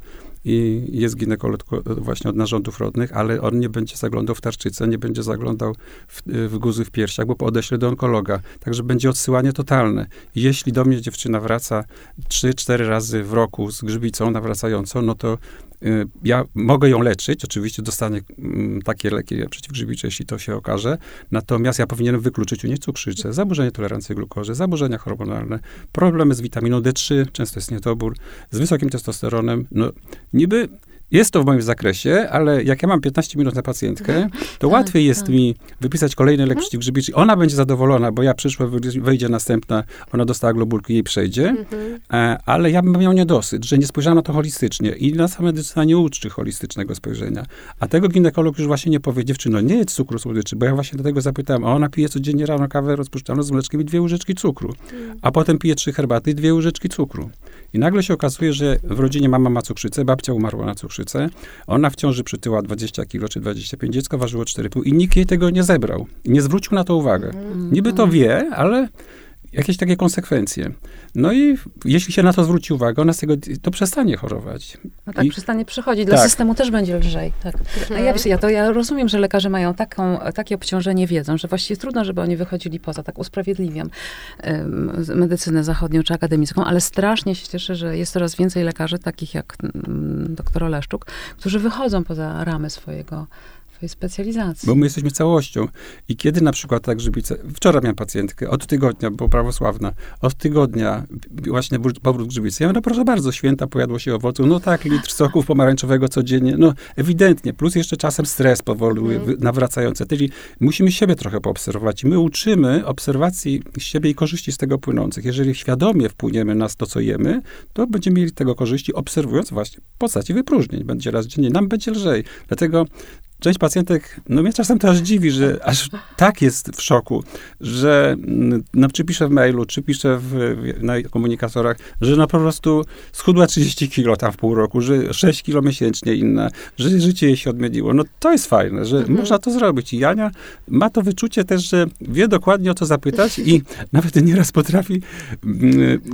i jest ginekolog właśnie od narządów rodnych, ale on nie będzie zaglądał w tarczycę, nie będzie zaglądał w, w guzy w piersiach, bo odeśle do onkologa. Także będzie odsyłanie totalne. Jeśli do mnie dziewczyna wraca 3-4 razy w roku z grzbicą nawracającą, no to y, ja mogę ją leczyć, oczywiście dostanie mm, takie leki przeciwgrzybicze, jeśli to się okaże, natomiast ja powinienem wykluczyć u niej cukrzycę, zaburzenie tolerancji glukozy, zaburzenia hormonalne, problemy z witaminą D3, często jest niedobór, z wysokim testosteronem, no niby jest to w moim zakresie, ale jak ja mam 15 minut na pacjentkę, mhm. to tak, łatwiej jest tak. mi wypisać kolejny lek mhm. przeciwgrzybiczy. Ona będzie zadowolona, bo ja przyszła, wejdzie następna, ona dostała globulki, jej przejdzie, mhm. E, ale ja bym miał niedosyt, że nie spojrzano na to holistycznie i na medycyna nie uczy holistycznego spojrzenia. A tego ginekolog już właśnie nie powie, dziewczyno, nie jedz cukru słodyczy, bo ja właśnie do tego zapytałem, a ona pije codziennie rano kawę rozpuszczalną z mleczkiem i dwie łyżeczki cukru, a potem pije trzy herbaty i dwie łyżeczki cukru. I nagle się okazuje, że w rodzinie mama ma cukrzycę, babcia umarła na cukrzycę, ona w ciąży przytyła 20 kilo czy 25, dziecko ważyło 4,5 i nikt jej tego nie zebrał. Nie zwrócił na to uwagę. Niby to wie, ale jakieś takie konsekwencje. No i jeśli się na to zwróci uwagę, ona z tego, to przestanie chorować. No tak, I, przestanie przychodzić. Dla tak. systemu też będzie lżej. Tak. A ja, wiesz, ja, to ja rozumiem, że lekarze mają taką, takie obciążenie wiedzą, że właściwie trudno, żeby oni wychodzili poza, tak usprawiedliwiam um, medycynę zachodnią czy akademicką, ale strasznie się cieszę, że jest coraz więcej lekarzy, takich jak um, doktor Oleszczuk, którzy wychodzą poza ramy swojego swojej specjalizacji. Bo my jesteśmy całością. I kiedy na przykład tak grzybice... Wczoraj miałem pacjentkę, od tygodnia, bo prawosławna, od tygodnia właśnie powrót grzybicy. Ja mówię, no proszę bardzo, święta pojadło się owoców. No tak, litr soków pomarańczowego codziennie. No ewidentnie. Plus jeszcze czasem stres powoluje, mm. nawracający. Czyli musimy siebie trochę poobserwować. I my uczymy obserwacji siebie i korzyści z tego płynących. Jeżeli świadomie wpłyniemy na to, co jemy, to będziemy mieli tego korzyści, obserwując właśnie w postaci wypróżnień. Będzie raz dziennie, nam będzie lżej. Dlatego część pacjentek, no mnie czasem to aż dziwi, że aż tak jest w szoku, że no, czy pisze w mailu, czy pisze w, na komunikatorach, że no po prostu schudła 30 kilo tam w pół roku, że 6 kilo miesięcznie inna, że życie jej się odmieniło. No to jest fajne, że mhm. można to zrobić. I Jania ma to wyczucie też, że wie dokładnie o co zapytać i [laughs] nawet nieraz potrafi,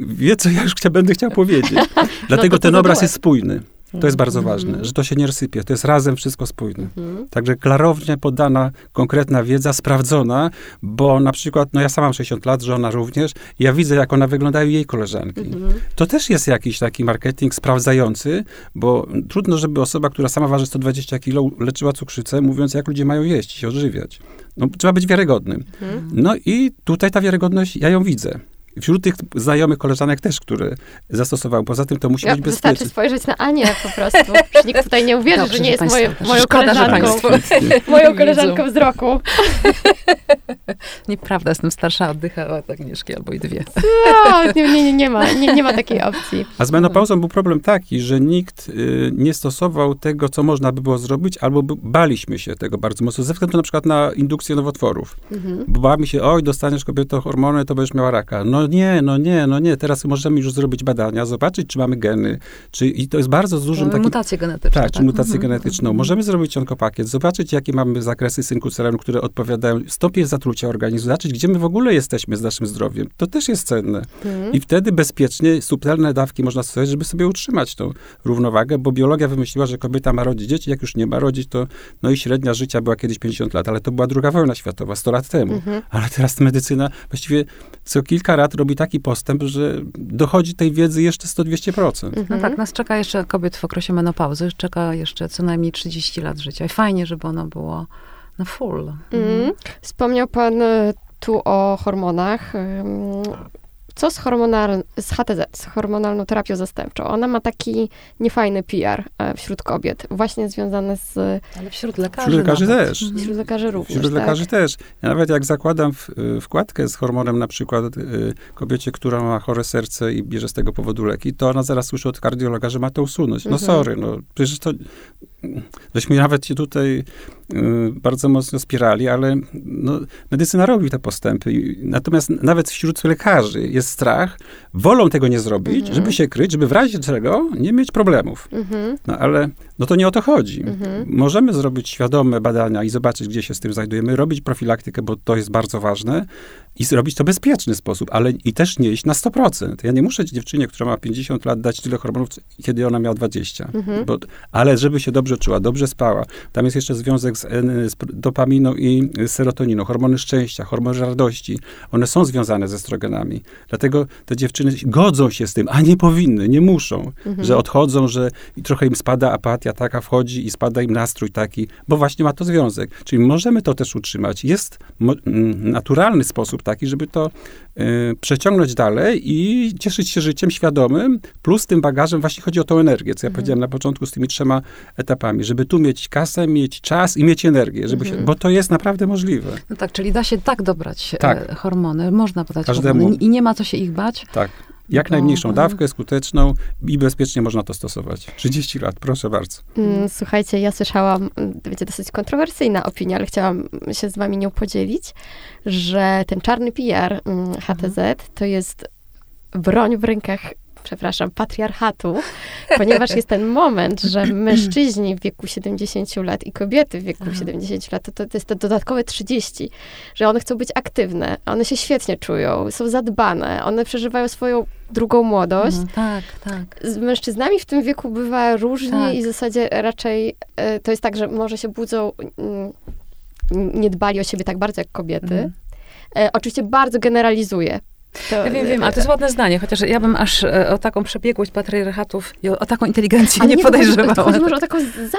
wie co ja już chcia, będę chciał powiedzieć. [laughs] No Dlatego no ten obraz jest spójny. To jest bardzo ważne, mhm. że to się nie rozsypie. To jest razem wszystko spójne. Mhm. Także klarownie podana konkretna wiedza, sprawdzona, bo na przykład, no ja sama mam 60 lat, żona również, ja widzę, jak ona wyglądają jej koleżanki. Mhm. To też jest jakiś taki marketing sprawdzający, bo trudno, żeby osoba, która sama waży 120 kilo, leczyła cukrzycę, mówiąc, jak ludzie mają jeść i się odżywiać. No, trzeba być wiarygodnym. No i tutaj ta wiarygodność, ja ją widzę. Wśród tych znajomych koleżanek też, które zastosowały. Poza tym to musi ja, być bezpieczne. Wystarczy spojrzeć na Anię po prostu. nikt tutaj nie uwierzy, Dobrze, że nie jest moje, [laughs] moją koleżanką. moją koleżanką wzroku. Nieprawda, jestem starsza od Dycha, od Agnieszki albo i dwie. No, nie, nie, nie, ma, nie, nie ma takiej opcji. A z menopauzą był problem taki, że nikt y, nie stosował tego, co można by było zrobić, albo by, baliśmy się tego bardzo mocno, ze względu na przykład na indukcję nowotworów. Mhm. Bo baliśmy się, oj, dostaniesz kobieto hormony, to będziesz miała raka. No nie, no nie, no nie, teraz możemy już zrobić badania, zobaczyć, czy mamy geny, czy, i to jest bardzo dużym takim... Mutację genetyczną. Tak, czy tak. mutację mhm. genetyczną. Możemy zrobić onkopakiet, zobaczyć, jakie mamy zakresy synku serenu, które odpowiadają, stopień zatrucia organizmu, zobaczyć, gdzie my w ogóle jesteśmy z naszym zdrowiem. To też jest cenne. Mhm. I wtedy bezpiecznie subtelne dawki można stosować, żeby sobie utrzymać tą równowagę, bo biologia wymyśliła, że kobieta ma rodzić dzieci, jak już nie ma rodzić, to no i średnia życia była kiedyś 50 lat, ale to była druga wojna światowa, 100 lat temu. Mhm. Ale teraz medycyna właściwie co kilka lat robi taki postęp, że dochodzi tej wiedzy jeszcze 100-200%. Mhm. No tak, nas czeka jeszcze kobiet w okresie menopauzy, czeka jeszcze co najmniej 30 lat życia. I fajnie, żeby ono było na full. Mhm. Wspomniał pan e, tu o hormonach co z, hormonal, z HTZ, z hormonalną terapią zastępczą? Ona ma taki niefajny PR e, wśród kobiet, właśnie związany z... Ale wśród lekarzy Wśród lekarzy nawet. też. Mhm. Wśród lekarzy również, Wśród lekarzy tak? też. Ja nawet jak zakładam w, e, wkładkę z hormonem na przykład y, kobiecie, która ma chore serce i bierze z tego powodu leki, to ona zaraz słyszy od kardiologa, że ma to usunąć. No mhm. sorry, no przecież to... Żeśmy nawet się tutaj y, bardzo mocno spierali, ale no, medycyna robi te postępy. Natomiast nawet wśród lekarzy jest strach, wolą tego nie zrobić, mhm. żeby się kryć, żeby w razie czego nie mieć problemów. Mhm. No ale no to nie o to chodzi. Mhm. Możemy zrobić świadome badania i zobaczyć, gdzie się z tym znajdujemy, robić profilaktykę, bo to jest bardzo ważne i zrobić to w bezpieczny sposób, ale i też nie iść na 100%. Ja nie muszę dziewczynie, która ma 50 lat, dać tyle hormonów, kiedy ona miała 20. Mhm. Bo, ale żeby się dobrze czuła, dobrze spała. Tam jest jeszcze związek z, z dopaminą i serotoniną, hormony szczęścia, hormony radości. One są związane ze estrogenami. Dlatego te dziewczyny godzą się z tym, a nie powinny, nie muszą, mhm. że odchodzą, że trochę im spada apatia taka wchodzi i spada im nastrój taki, bo właśnie ma to związek. Czyli możemy to też utrzymać. Jest naturalny sposób taki, żeby to y, przeciągnąć dalej i cieszyć się życiem świadomym, plus tym bagażem właśnie chodzi o tą energię, co ja mhm. powiedziałem na początku z tymi trzema etapami, żeby tu mieć kasę, mieć czas i mieć energię, żeby mhm. się, bo to jest naprawdę możliwe. No tak, czyli da się tak dobrać e, tak. hormony, można podać Każdemu. hormony i nie ma co się ich bać. Tak. Jak najmniejszą dawkę, skuteczną i bezpiecznie można to stosować. 30 lat, proszę bardzo. Mm, słuchajcie, ja słyszałam, będzie dosyć kontrowersyjna opinia, ale chciałam się z wami nią podzielić, że ten czarny PR HTZ mm, to jest broń w rękach przepraszam, patriarchatu, ponieważ jest ten moment, że [clears throat] mężczyźni w wieku 70 lat i kobiety w wieku Aha. 70 lat, to, to, jest to dodatkowe 30, że one chcą być aktywne, one się świetnie czują, są zadbane, one przeżywają swoją drugą młodość. Mhm, tak, tak. Z mężczyznami w tym wieku bywa różnie tak. i w zasadzie raczej y, to jest tak, że może się budzą, y, nie dbali o siebie tak bardzo jak kobiety. Mhm. E, oczywiście bardzo generalizuję. To, ja wiem, wiem, ale to jest ładne zdanie, chociaż ja bym aż e, o taką przebiegłość patriarchatów i o, o taką inteligencję ale nie, nie podejrzewała. Chodzi, chodzi może o taką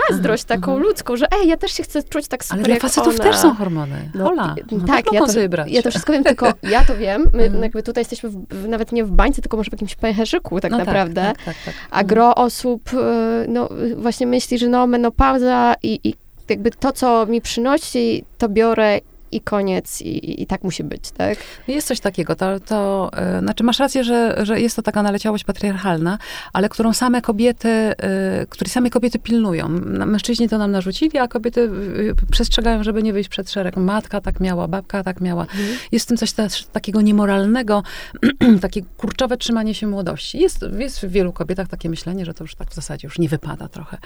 zazdrość, Aha. taką ludzką, że ej, ja też się chcę czuć tak super Ale dla facetów też są hormony. No. No, tak, ja to, brać. ja to wszystko wiem, tylko [laughs] ja to wiem. My mhm. jakby tutaj jesteśmy w, nawet nie w bańce, tylko może w jakimś pęcherzyku tak no tak, naprawdę. Tak, tak, tak, A gro osób e, no, właśnie myśli, że no menopauza i, i jakby to, co mi przynosi, to biorę i koniec, i, i, tak musi być, tak? Jest coś takiego, to, to yy, znaczy masz rację, że, że jest to taka naleciałość patriarchalna, ale którą same kobiety, yy, której same kobiety pilnują. Mężczyźni to nam narzucili, a kobiety yy, przestrzegają, żeby nie wyjść przed szereg. Matka tak miała, babka tak miała. Mhm. Jest w tym coś też takiego niemoralnego, [clears throat] takie kurczowe trzymanie się młodości. Jest, jest w wielu kobietach takie myślenie, że to już tak w zasadzie już nie wypada trochę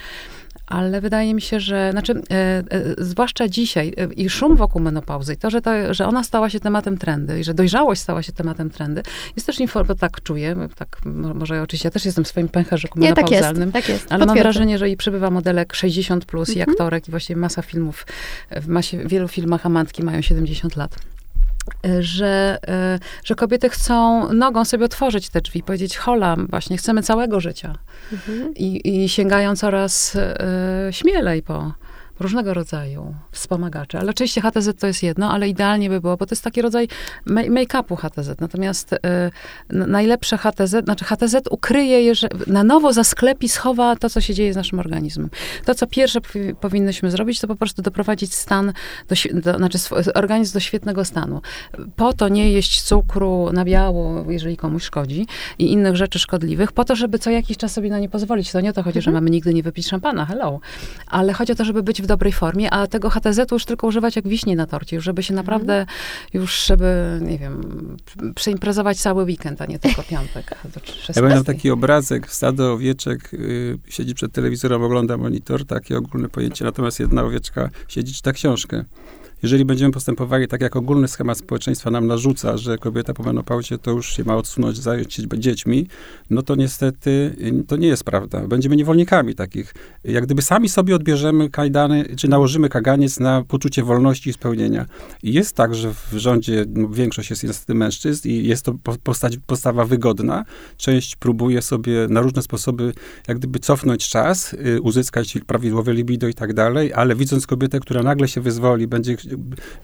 ale wydaje mi się, że, znaczy, e, e, zwłaszcza dzisiaj e, i szum wokół menopauzy, i to, że, to, że ona stała się tematem trendy i że dojrzałość stała się tematem trendy, jest też informacja, tak czuję, tak, może oczywiście ja też jestem w swoim pęcherzyku Nie, menopauzalnym, tak jest, tak jest. ale mam wrażenie, że i przybywa modelek 60 plus mhm. i aktorek i właściwie masa filmów, w masie, wielu filmach amantki mają 70 lat że, e, że kobiety chcą nogą sobie otworzyć te drzwi, powiedzieć hola, właśnie chcemy całego życia. Mhm. I, I sięgają coraz e, śmielej po, różnego rodzaju wspomagacze. Ale oczywiście HTZ to jest jedno, ale idealnie by było, bo to jest taki rodzaj make-upu HTZ. Natomiast y, najlepsze HTZ, znaczy HTZ ukryje, jeżeli, na nowo zasklepi, schowa to, co się dzieje z naszym organizmem. To, co pierwsze powinnyśmy zrobić, to po prostu doprowadzić stan, do, do, znaczy organizm do świetnego stanu. Po to nie jeść cukru na biało, jeżeli komuś szkodzi i innych rzeczy szkodliwych, po to, żeby co jakiś czas sobie na nie pozwolić. To nie o to chodzi, mhm. że mamy nigdy nie wypić szampana, hello. Ale chodzi o to, żeby być w dobrej formie, a tego HTZ-u już tylko używać jak wiśni na torcie, już żeby się mhm. naprawdę, już żeby, nie wiem, przeimprezować cały weekend, a nie tylko piątek. Ja pamiętam taki obrazek, stado owieczek y, siedzi przed telewizorem, ogląda monitor, takie ogólne pojęcie, natomiast jedna owieczka siedzi, czyta książkę. Jeżeli będziemy postępowali tak, jak ogólny schemat społeczeństwa nam narzuca, że kobieta po menopauzie to już się ma odsunąć, zająć się dziećmi, no to niestety y, to nie jest prawda. Będziemy niewolnikami takich. Jak gdyby sami sobie odbierzemy kajdany, czy nałożymy kaganiec na poczucie wolności i spełnienia. I jest tak, że w rządzie no, większość jest niestety mężczyzn i jest to postać, postawa wygodna. Część próbuje sobie na różne sposoby jak gdyby cofnąć czas, y, uzyskać prawidłowe libido i tak dalej, ale widząc kobietę, która nagle się wyzwoli, będzie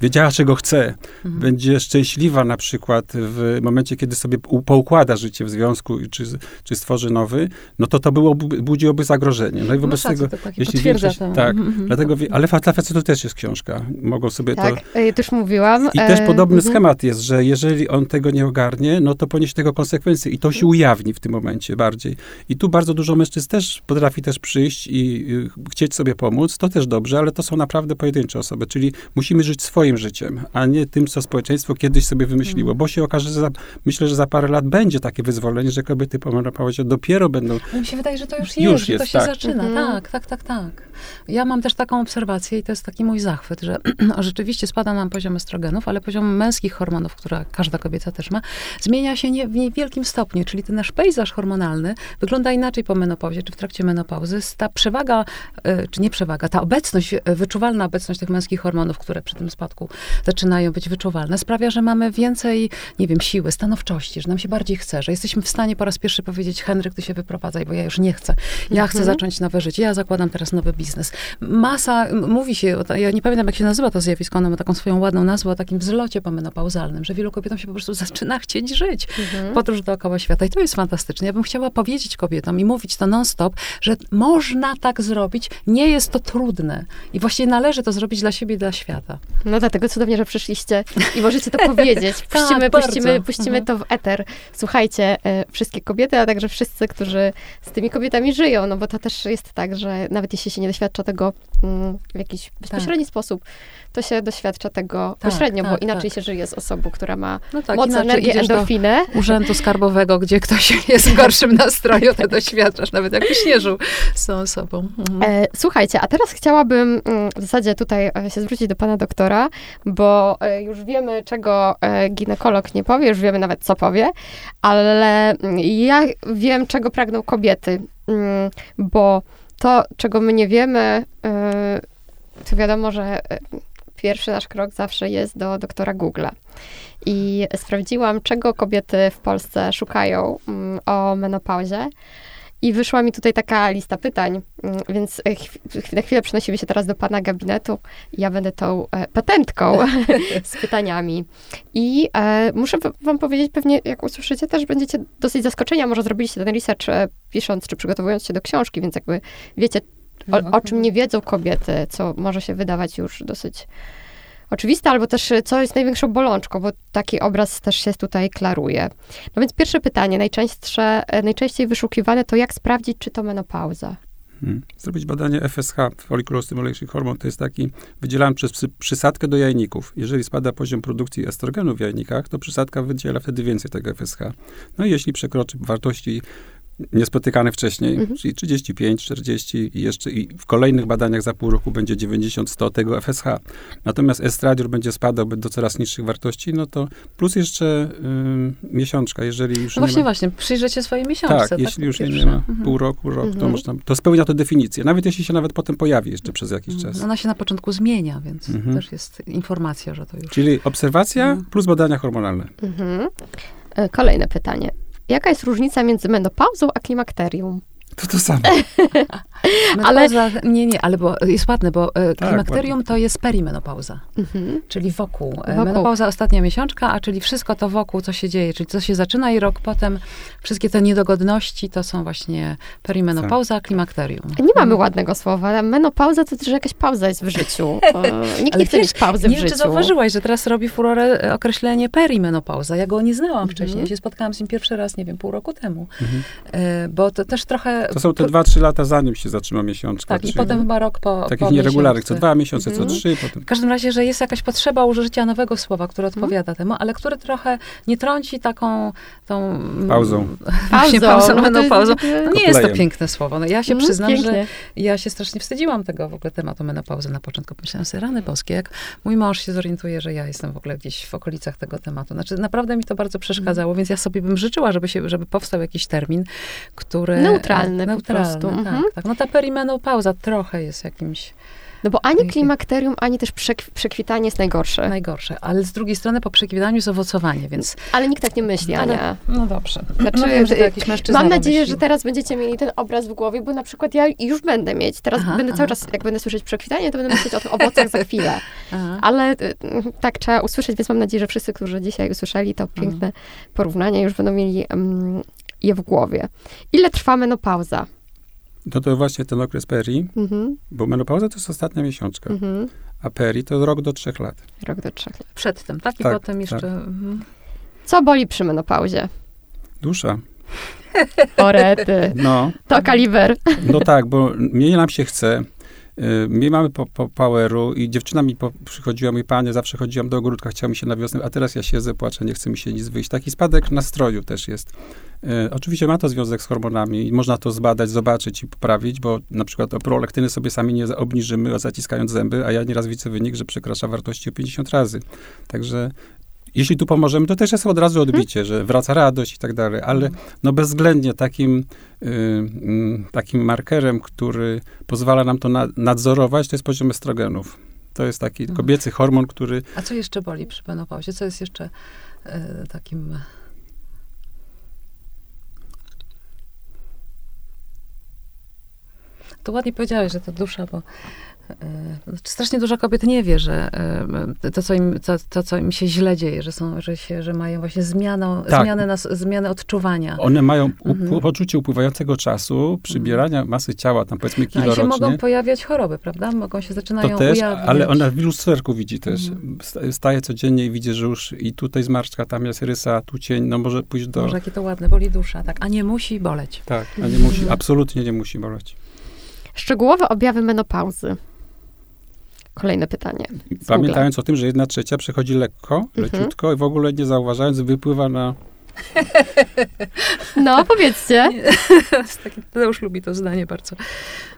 wiedziała, czego chce, mhm. będzie szczęśliwa na przykład w momencie, kiedy sobie poukłada życie w związku, czy, czy stworzy nowy, no to to było, budziłoby zagrożenie. No i wobec tego, jeśli większość, tak, mhm, mhm. dlatego, ale dla facetów też jest książka. Mogą sobie tak, to... ja też mówiłam. I też e, podobny mhm. schemat jest, że jeżeli on tego nie ogarnie, no to poniesie tego konsekwencje i to się ujawni w tym momencie bardziej. I tu bardzo dużo mężczyzn też potrafi też przyjść i y, chcieć sobie pomóc, to też dobrze, ale to są naprawdę pojedyncze osoby, czyli musimy musimy żyć swoim życiem, a nie tym, co społeczeństwo kiedyś sobie wymyśliło, bo się okaże, że za, myślę, że za parę lat będzie takie wyzwolenie, że kobiety po menopauzie dopiero będą... Mi się wydaje, że to już, już jest, jest, to się tak. zaczyna. Mhm. Tak, tak, tak, tak. Ja mam też taką obserwację i to jest taki mój zachwyt, że [clears throat] rzeczywiście spada nam poziom estrogenów, ale poziom męskich hormonów, które każda kobieta też ma, zmienia się nie, w niewielkim stopniu, czyli ten nasz pejzaż hormonalny wygląda inaczej po menopauzie, czy w trakcie menopauzy. Ta przewaga, e, czy nie przewaga, ta obecność, e, wyczuwalna obecność tych męskich hormonów, które przy tym spadku zaczynają być wyczuwalne, sprawia, że mamy więcej, nie wiem, siły, stanowczości, że nam się bardziej chce, że jesteśmy w stanie po raz pierwszy powiedzieć, Henryk, ty się wyprowadzaj, bo ja już nie chcę. Ja mhm. chcę zacząć nowe życie, ja zakładam teraz nowy biznes. Masa, mówi się, ja nie pamiętam, jak się nazywa to zjawisko, ono ma taką swoją ładną nazwę, o takim wzlocie pomenopauzalnym, że wielu kobietom się po prostu zaczyna chcieć żyć. Mhm. Podróż dookoła świata. I to jest fantastyczne. Ja bym chciała powiedzieć kobietom i mówić to non-stop, że można tak zrobić, nie jest to trudne. I właściwie należy to zrobić dla siebie i dla świata. No dlatego cudownie, że przyszliście i możecie to powiedzieć. Puścimy, [laughs] tak, puścimy, puścimy mhm. to w eter. Słuchajcie, e, wszystkie kobiety, a także wszyscy, którzy z tymi kobietami żyją, no bo to też jest tak, że nawet jeśli się nie doświadcza tego mm, w jakiś bezpośredni tak. sposób, to się doświadcza tego tak, pośrednio, tak, bo inaczej tak. się żyje z osobą, która ma no tak, moc, energię, endorfinę. urzędu skarbowego, gdzie ktoś [laughs] jest w gorszym nastroju, to doświadczasz, nawet jak śnieżył z tą osobą. Mhm. E, słuchajcie, a teraz chciałabym mm, w zasadzie tutaj e, się zwrócić do pana doktora, bo e, już wiemy, czego e, ginekolog nie powie, już wiemy nawet, co powie, ale mm, ja wiem, czego pragną kobiety, mm, bo to, czego my nie wiemy, to wiadomo, że pierwszy nasz krok zawsze jest do doktora Google'a. I sprawdziłam, czego kobiety w Polsce szukają mm, o menopauzie. I wyszła mi tutaj taka lista pytań, mm, więc e, na chwilę przenosimy się teraz do pana gabinetu. Ja będę tą e, patentką [laughs] z pytaniami. I e, muszę wam powiedzieć, pewnie jak usłyszycie, też będziecie dosyć zaskoczeni, a może zrobiliście ten research pisząc czy przygotowując się do książki, więc jakby wiecie, o, o czym nie wiedzą kobiety, co może się wydawać już dosyć oczywiste, albo też co jest największą bolączką, bo taki obraz też się tutaj klaruje. No więc pierwsze pytanie, najczęstsze, e, najczęściej wyszukiwane to jak sprawdzić, czy to menopauza? Hmm. Zrobić badanie FSH, Follicular Stimulation Hormone, to jest taki wydzielany przez przysadkę do jajników. Jeżeli spada poziom produkcji estrogenu w jajnikach, to przysadka wydziela wtedy więcej tego FSH. No i jeśli przekroczy wartości niespotykane wcześniej, mhm. czyli 35, 40 i jeszcze i w kolejnych badaniach za pół roku będzie 90, 100 tego FSH. Natomiast estradiol będzie spadał do coraz niższych wartości, no to plus jeszcze y, miesiączka, jeżeli już no właśnie, ma... właśnie, przyjrzeć swojej miesiączce. Tak, tak jeśli już nie ma mhm. pół roku, rok, mhm. to można, to spełnia to definicję, nawet jeśli się nawet potem pojawi jeszcze przez jakiś mhm. czas. Ona się na początku zmienia, więc mhm. też jest informacja, że to już... Czyli obserwacja mhm. plus badania hormonalne. E, kolejne pytanie. Jaka jest różnica między menopauzą a klimakterium? To to samo. [laughs] ale nie, nie, ale bo jest ładne, bo e, tak, klimakterium to jest perimenopauza, mhm. czyli wokół. E, wokół. Menopauza ostatnia miesiączka, a czyli wszystko to wokół, co się dzieje, czyli co się zaczyna i rok potem, wszystkie te niedogodności to są właśnie perimenopauza, tak. klimakterium. Nie mamy mhm. ładnego słowa. Menopauza to też jakaś pauza jest w życiu. [laughs] Nikt ale nie chce mieć pauzy w życiu. Nie czy zauważyłaś, że teraz robi furorę e, określenie perimenopauza. Ja go nie znałam mhm. wcześniej. Ja się spotkałam z nim pierwszy raz, nie wiem, pół roku temu. Mhm. Bo to też trochę... To są te dwa, trzy lata zanim się zatrzyma miesiączka. Tak, i potem chyba rok po Takich po nieregularnych, co dwa miesiące, mhm. co trzy. Potem. W każdym razie, że jest jakaś potrzeba użycia nowego słowa, które mhm. odpowiada temu, ale które trochę nie trąci taką tą... Pauzą. [laughs] Właśnie pauzą, no menopauzą. No nie jest to piękne słowo. No ja się mhm, przyznam, pięknie. że ja się strasznie wstydziłam tego w ogóle tematu menopauzy na początku. Myślałam sobie, rany boskie, jak mój mąż się zorientuje, że ja jestem w ogóle gdzieś w okolicach tego tematu. Znaczy, naprawdę mi to bardzo przeszkadzało, więc ja sobie bym życzyła, żeby, się, żeby powstał jakiś termin, który... Neutralny, neutralny po prostu. Tak, mhm. tak. No ta perimenopauza trochę jest jakimś... No bo ani klimakterium, ani też przekwitanie jest najgorsze. Najgorsze, ale z drugiej strony po przekwitaniu jest owocowanie, więc... Ale nikt tak nie myśli, Ania. Ale, no dobrze. Znaczy, no wiem, że jakiś mężczyzna Mam nadzieję, że teraz będziecie mieli ten obraz w głowie, bo na przykład ja już będę mieć. Teraz aha, będę aha. cały czas, jak będę słyszeć przekwitanie, to będę myśleć o tych owocach za chwilę. Aha. Ale y, tak trzeba usłyszeć, więc mam nadzieję, że wszyscy, którzy dzisiaj usłyszeli to piękne porównanie, już będą mieli um, je w głowie. Ile trwa menopauza? No to właśnie ten okres peri, mhm. bo menopauza to jest ostatnia miesiączka, mhm. a peri to rok do trzech lat. Rok do trzech lat. Przedtem, tak? I tak, potem jeszcze... Tak. Mhm. Co boli przy menopauzie? Dusza. Orety. No. To kaliber. No tak, bo mnie nam się chce, my mamy po, po poweru i dziewczyna mi po, przychodziła, mój panie, zawsze chodziłam do ogródka, chciała mi się na wiosnę, a teraz ja siedzę, płaczę, nie chce mi się nic wyjść. Taki spadek nastroju też jest. Y, oczywiście ma to związek z hormonami i można to zbadać, zobaczyć i poprawić, bo na przykład o prolektyny sobie sami nie obniżymy, zaciskając zęby, a ja nieraz widzę wynik, że przekracza wartości o 50 razy. Także jeśli tu pomożemy, to też jest od razu odbicie, że wraca radość i tak dalej, ale no bezwzględnie takim, y, y, takim markerem, który pozwala nam to na, nadzorować, to jest poziom estrogenów. To jest taki mhm. kobiecy hormon, który... A co jeszcze boli przy menopauzie? Co jest jeszcze y, takim... To ładnie powiedziałeś, że to dusza, bo strasznie dużo kobiet nie wie, że e, to, co im, to, to, co im się źle dzieje, że, są, że, się, że mają właśnie zmianę, tak. zmianę, na, zmianę odczuwania. One mają mhm. poczucie upływającego czasu, przybierania mhm. masy ciała, tam powiedzmy kilo no, I się rocznie. mogą pojawiać choroby, prawda? Mogą się, zaczynają to też, ujawniać. Ale ona w lusterku widzi też. Mhm. Staje codziennie i widzi, że już i tutaj zmarszczka, tam jest rysa, tu cień, no może pójść do... Może jakie to ładne, boli dusza, tak. A nie musi boleć. Tak, a nie musi, absolutnie nie musi boleć. Szczegółowe objawy menopauzy. Kolejne pytanie. Pamiętając o tym, że jedna trzecia przechodzi lekko, mhm. leciutko i w ogóle nie zauważając, wypływa na [laughs] no, powiedzcie. [laughs] Tadeusz lubi to zdanie bardzo.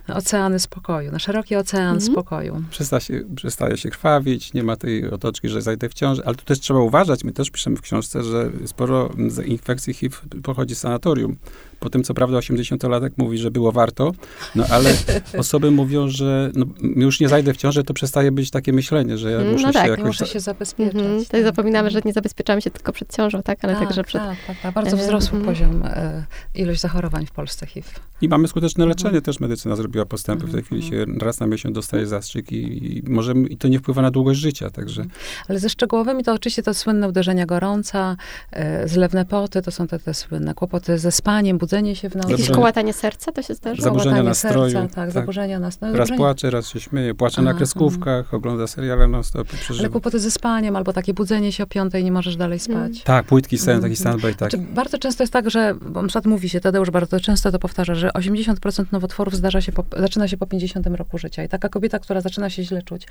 Oceany spokoju, na szeroki ocean mhm. spokoju. Przestaje się, przestaje się krwawić, nie ma tej otoczki, że zajdę w ciąży, ale tu też trzeba uważać, my też piszemy w książce, że sporo infekcji HIV pochodzi z sanatorium. Po tym, co prawda, 80-latek mówi, że było warto, no ale [laughs] osoby mówią, że no, już nie zajdę w ciążę, to przestaje być takie myślenie, że ja mm, muszę no tak, się jakoś... muszę się zabezpieczać. Mhm. Tutaj zapominamy, że nie zabezpieczamy się tylko przed ciążą, tak, ale tak, także przed... Tak, tak, tak. Bardzo wzrosł mhm. poziom, e, ilość zachorowań w Polsce HIV. I mamy skuteczne mhm. leczenie, też medycyna zrobiła postępy. W tej chwili się raz na miesiąc dostaje zastrzyk i, i możemy, i to nie wpływa na długość życia, także... Ale ze szczegółowymi to oczywiście to słynne uderzenia gorąca, e, zlewne poty, to są te, te słynne kłopoty ze spaniem, budzenie się w nocy Jakieś kołatanie serca to się zdarza? Zaburzenia nastroju. Serca, tak, tak, zaburzenia nastroju. Raz płacze, raz się śmieje. Płacze na kreskówkach, mm. ogląda seriale non stop. Ale kłopoty ze spaniem, albo takie budzenie się o piątej, nie możesz dalej spać. Mm. Tak, płytki sen, mm. taki standby, tak. Znaczy, bardzo często jest tak, że, bo na przykład mówi się, Tadeusz bardzo często to powtarza, że 80% nowotworów zdarza się po, zaczyna się po 50 roku życia. I taka kobieta, która zaczyna się źle czuć,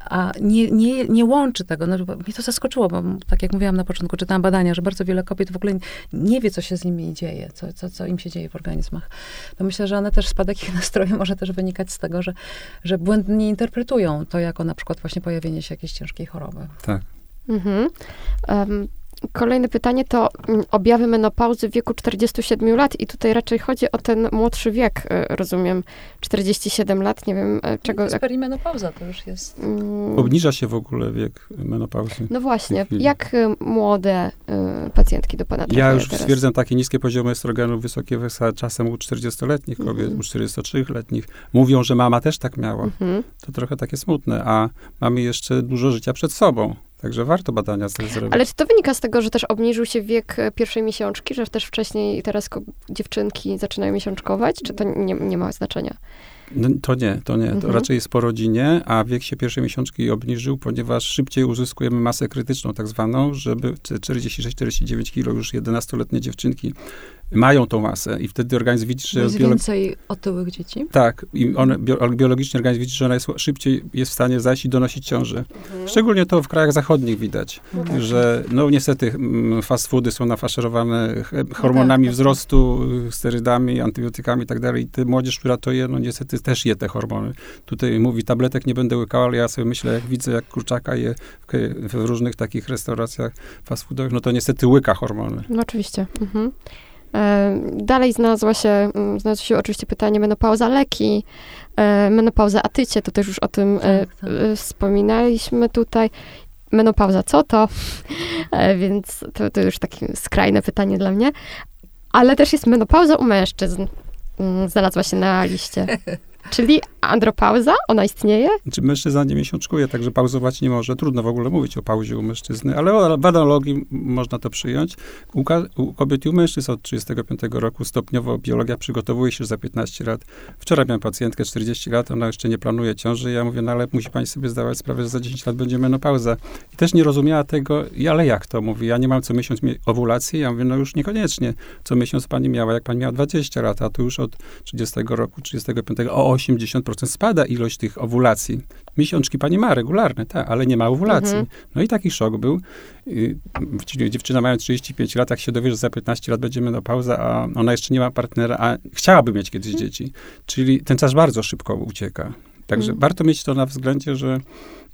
a nie, nie, nie łączy tego, no, mnie to zaskoczyło, bo tak jak mówiłam na początku, czytałam badania, że bardzo wiele kobiet w ogóle nie wie, co się z nimi dzieje, co, co, co im się dzieje w organizmach to myślę, że one też, spadek ich [laughs] nastroju może też wynikać z tego, że, że błędnie interpretują to jako na przykład właśnie pojawienie się jakiejś ciężkiej choroby. Tak. Mhm. Um, kolejne pytanie to mm, objawy menopauzy w wieku 47 lat i tutaj raczej chodzi o ten młodszy wiek, e, rozumiem, 47 lat, nie wiem e, czego... Perimenopauza to już jest. Mm. Obniża się w ogóle wiek menopauzy. No właśnie, jak e, młode pacjentki do pana Ja już teraz? stwierdzam takie niskie poziomy estrogenów, wysokie czasem u 40-letnich kobiet, mm. u 43-letnich. Mówią, że mama też tak miała. Mm -hmm. To trochę takie smutne, a mamy jeszcze dużo życia przed sobą. Także warto badania zrobić. Ale czy to wynika z tego, że też obniżył się wiek e, pierwszej miesiączki, że też wcześniej teraz dziewczynki zaczynają miesiączkować, czy to nie, nie ma znaczenia? No, to nie, to nie. To mhm. raczej jest po rodzinie, a wiek się pierwszej miesiączki obniżył, ponieważ szybciej uzyskujemy masę krytyczną tak zwaną, żeby 46-49 kg już 11-letnie dziewczynki mają tą masę i wtedy organizm widzi, że... Jest biolog... więcej otyłych dzieci? Tak. I one, biologicznie organizm widzi, że ona jest, szybciej jest w stanie zajść i donosić ciąży. Mhm. Szczególnie to w krajach zachodnich widać, mhm. że no niestety mm, fast foody są nafaszerowane hormonami no tak, wzrostu, sterydami, antybiotykami i tak dalej. I ty młodzież, która to je, no niestety też je te hormony. Tutaj mówi, tabletek nie będę łykał, ale ja sobie myślę, jak widzę, jak kurczaka je w, w różnych takich restauracjach fast foodowych, no to niestety łyka hormony. No oczywiście. Mhm. E, dalej znalazła się, mm, znalazło się oczywiście pytanie menopauza leki, e, menopauza atycie, to też już o tym e, tak, tak. wspominaliśmy tutaj. Menopauza, co to? [laughs] Więc to, to już takie skrajne pytanie dla mnie. Ale też jest menopauza u mężczyzn. Mm, znalazła się na liście. [laughs] Czyli andropauza, ona istnieje? Czy mężczyzna nie miesiączkuje, także pauzować nie może. Trudno w ogóle mówić o pauzie u mężczyzny, ale w analogii można to przyjąć. U, u kobiet i u mężczyzn od 35 roku stopniowo biologia przygotowuje się za 15 lat. Wczoraj miałem pacjentkę 40 lat, ona jeszcze nie planuje ciąży. Ja mówię, no ale musi pani sobie zdawać sprawę, że za 10 lat będzie menopauza. I też nie rozumiała tego, ale jak to? Mówi, ja nie mam co miesiąc owulacji. Ja mówię, no już niekoniecznie. Co miesiąc pani miała, jak pani miała 20 lat, a tu już od 30 roku, 35 o 80% spada ilość tych owulacji. Miesiączki pani ma regularne, tak, ale nie ma owulacji. Mhm. No i taki szok był. Dziewczyna mając 35 lat, jak się dowie, że za 15 lat będzie menopauza, a ona jeszcze nie ma partnera, a chciałaby mieć kiedyś mhm. dzieci. Czyli ten czas bardzo szybko ucieka. Także mhm. warto mieć to na względzie, że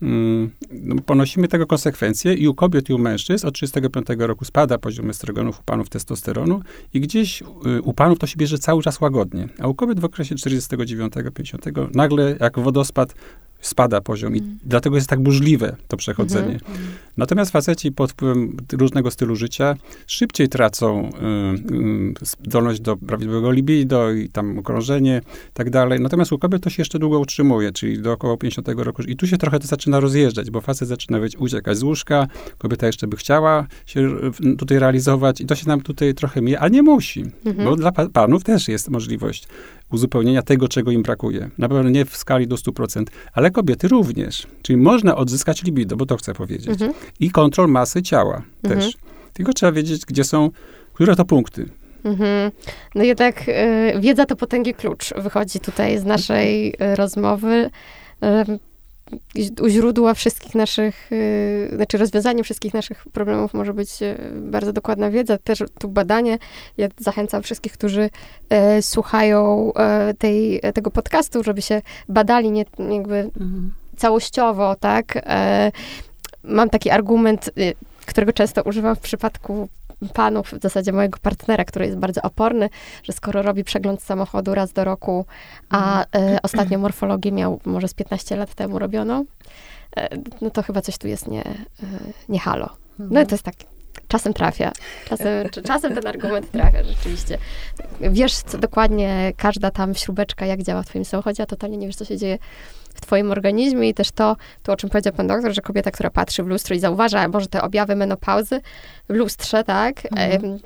mm, no, ponosimy tego konsekwencje i u kobiet, i u mężczyzn od 35 roku spada poziom estrogenów, u panów testosteronu i gdzieś y, u panów to się bierze cały czas łagodnie, a u kobiet w okresie 49-50 nagle jak wodospad spada poziom i mm. dlatego jest tak burzliwe to przechodzenie. Mm -hmm. Natomiast faceci pod wpływem różnego stylu życia szybciej tracą y, y, zdolność do prawidłowego libido i tam okrążenie i tak dalej. Natomiast u kobiet to się jeszcze długo utrzymuje, czyli do około 50 roku. I tu się trochę to zaczyna rozjeżdżać, bo facet zaczyna być, uciekać z łóżka, kobieta jeszcze by chciała się tutaj realizować i to się nam tutaj trochę mija, a nie musi, mm -hmm. bo dla panów też jest możliwość uzupełnienia tego, czego im brakuje. Na pewno nie w skali do 100%, ale kobiety również. Czyli można odzyskać libido, bo to chcę powiedzieć. Mhm. I kontrol masy ciała mhm. też. Tylko trzeba wiedzieć, gdzie są, które to punkty. Mhm. No jednak y, wiedza to potęgi klucz. Wychodzi tutaj z naszej y, rozmowy. Y, u źródła wszystkich naszych, y, znaczy rozwiązaniem wszystkich naszych problemów może być y, bardzo dokładna wiedza, też tu badanie. Ja zachęcam wszystkich, którzy e, słuchają e, tej, tego podcastu, żeby się badali nie, jakby mhm. całościowo, tak? E, mam taki argument, y, którego często używam w przypadku panów, w zasadzie mojego partnera, który jest bardzo oporny, że skoro robi przegląd samochodu raz do roku, a mhm. e, ostatnio morfologię miał może z 15 lat temu robioną, e, no to chyba coś tu jest nie, e, nie halo. No i mhm. to jest tak, czasem trafia. Czasem, [laughs] czasem ten argument trafia, rzeczywiście. Wiesz co dokładnie, każda tam śrubeczka, jak działa w twoim samochodzie, a totalnie nie wiesz, co się dzieje w twoim organizmie i też to, to, o czym powiedział pan doktor, że kobieta, która patrzy w lustro i zauważa może te objawy menopauzy w lustrze, tak, mhm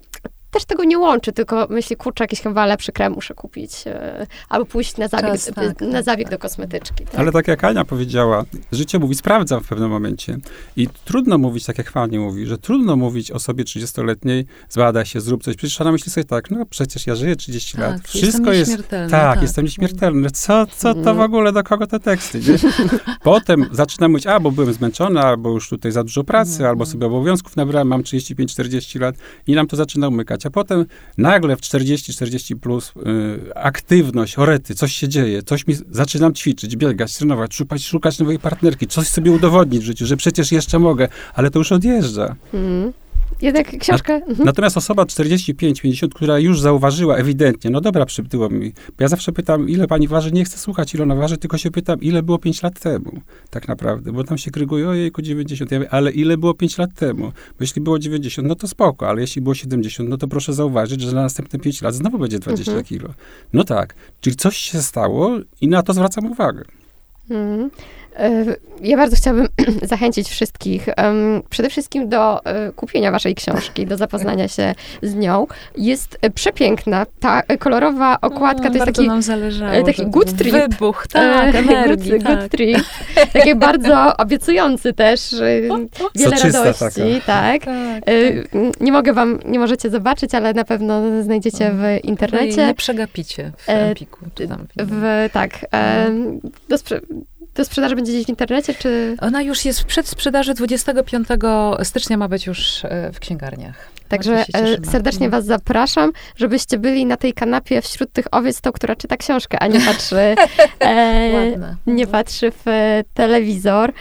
też tego nie łączy, tylko myśli, kurczę, jakiś chyba lepszy krem muszę kupić, e, albo pójść na zabieg, Czas, tak, na tak, zabieg tak. do kosmetyczki. Tak? Ale tak jak Ania powiedziała, życie mówi, sprawdzam w pewnym momencie. I trudno mówić, tak jak pani mówi, że trudno mówić osobie 30-letniej, zbadaj się, zrób coś. Przecież ona myśli sobie tak, no przecież ja żyję 30 tak, lat. Wszystko jest... Tak, tak, jestem nieśmiertelny. Co, co to w mm. ogóle, do kogo te teksty? Nie? [laughs] Potem zaczynam mówić, a, bo byłem zmęczony, albo już tutaj za dużo pracy, mm. albo sobie obowiązków nabrałem, mam 35-40 lat i nam to zaczyna umykać a potem nagle w 40-40 plus y, aktywność, orety, coś się dzieje, coś mi, zaczynam ćwiczyć, biegać, trenować, szukać, szukać nowej partnerki, coś sobie udowodnić w życiu, że przecież jeszcze mogę, ale to już odjeżdża. Mm. Jednak książka... Mhm. Natomiast osoba 45-50, która już zauważyła ewidentnie, no dobra, przybyło mi, bo ja zawsze pytam, ile pani waży, nie chcę słuchać, ile ona waży, tylko się pytam, ile było 5 lat temu, tak naprawdę, bo tam się kryguje, ojejku, 90, ja mówię, ale ile było 5 lat temu? Bo jeśli było 90, no to spoko, ale jeśli było 70, no to proszę zauważyć, że na następne 5 lat znowu będzie 20 mhm. kilo. No tak, czyli coś się stało i na to zwracam uwagę. Mhm. E, ja bardzo chciałabym [clears throat] zachęcić wszystkich przede wszystkim do e, kupienia waszej książki, do zapoznania się z nią. Jest e, przepiękna. Ta kolorowa okładka to jest taki, nam zależało, taki good trip. Wybuch, tak, [laughs] energii, good, tak. good trip. Taki bardzo [laughs] obiecujący też. Wiele radości, tak. tak, tak. Nie mogę wam, nie możecie zobaczyć, ale na pewno znajdziecie w internecie. Nie przegapicie w Empiku. W, tak. Do, do sprzedaży będzie gdzieś w internecie, czy... Ona już jest w przedsprzedaży 25 stycznia, ma być już e, w księgarniach. Także e, serdecznie was zapraszam, żebyście byli na tej kanapie wśród tych owiec, to, która czyta książkę, a nie [laughs] patrzy, e, nie patrzy w e, telewizor.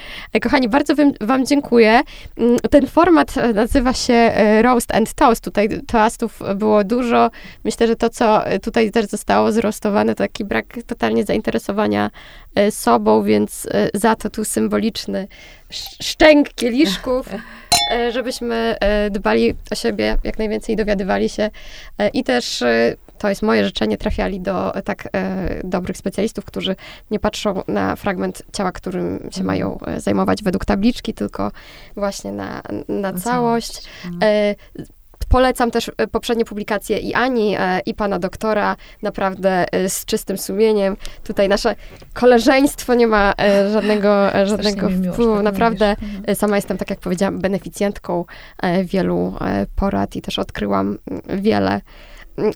Kochani, bardzo wam, wam, dziękuję. Mm, ten format nazywa się Roast and Toast. Tutaj toastów było dużo. Myślę, że to, co tutaj też zostało zrostowane, to taki brak totalnie zainteresowania sobą, więc za to tu symboliczny szczęk kieliszków. [laughs] E, żebyśmy e, dbali o siebie, jak najwięcej dowiadywali się e, i też to jest moje życzenie, trafiali do tak e, dobrych specjalistów, którzy nie patrzą na fragment ciała, którym się mhm. mają zajmować według tabliczki, tylko właśnie na, na całość. E, Polecam też e, poprzednie publikacje i Ani, e, i pana doktora, naprawdę e, z czystym sumieniem. Tutaj nasze koleżeństwo nie ma żadnego, żadnego wpływu. Tak naprawdę mówisz. sama jestem, tak jak powiedziałam, beneficjentką wielu porad i też odkryłam wiele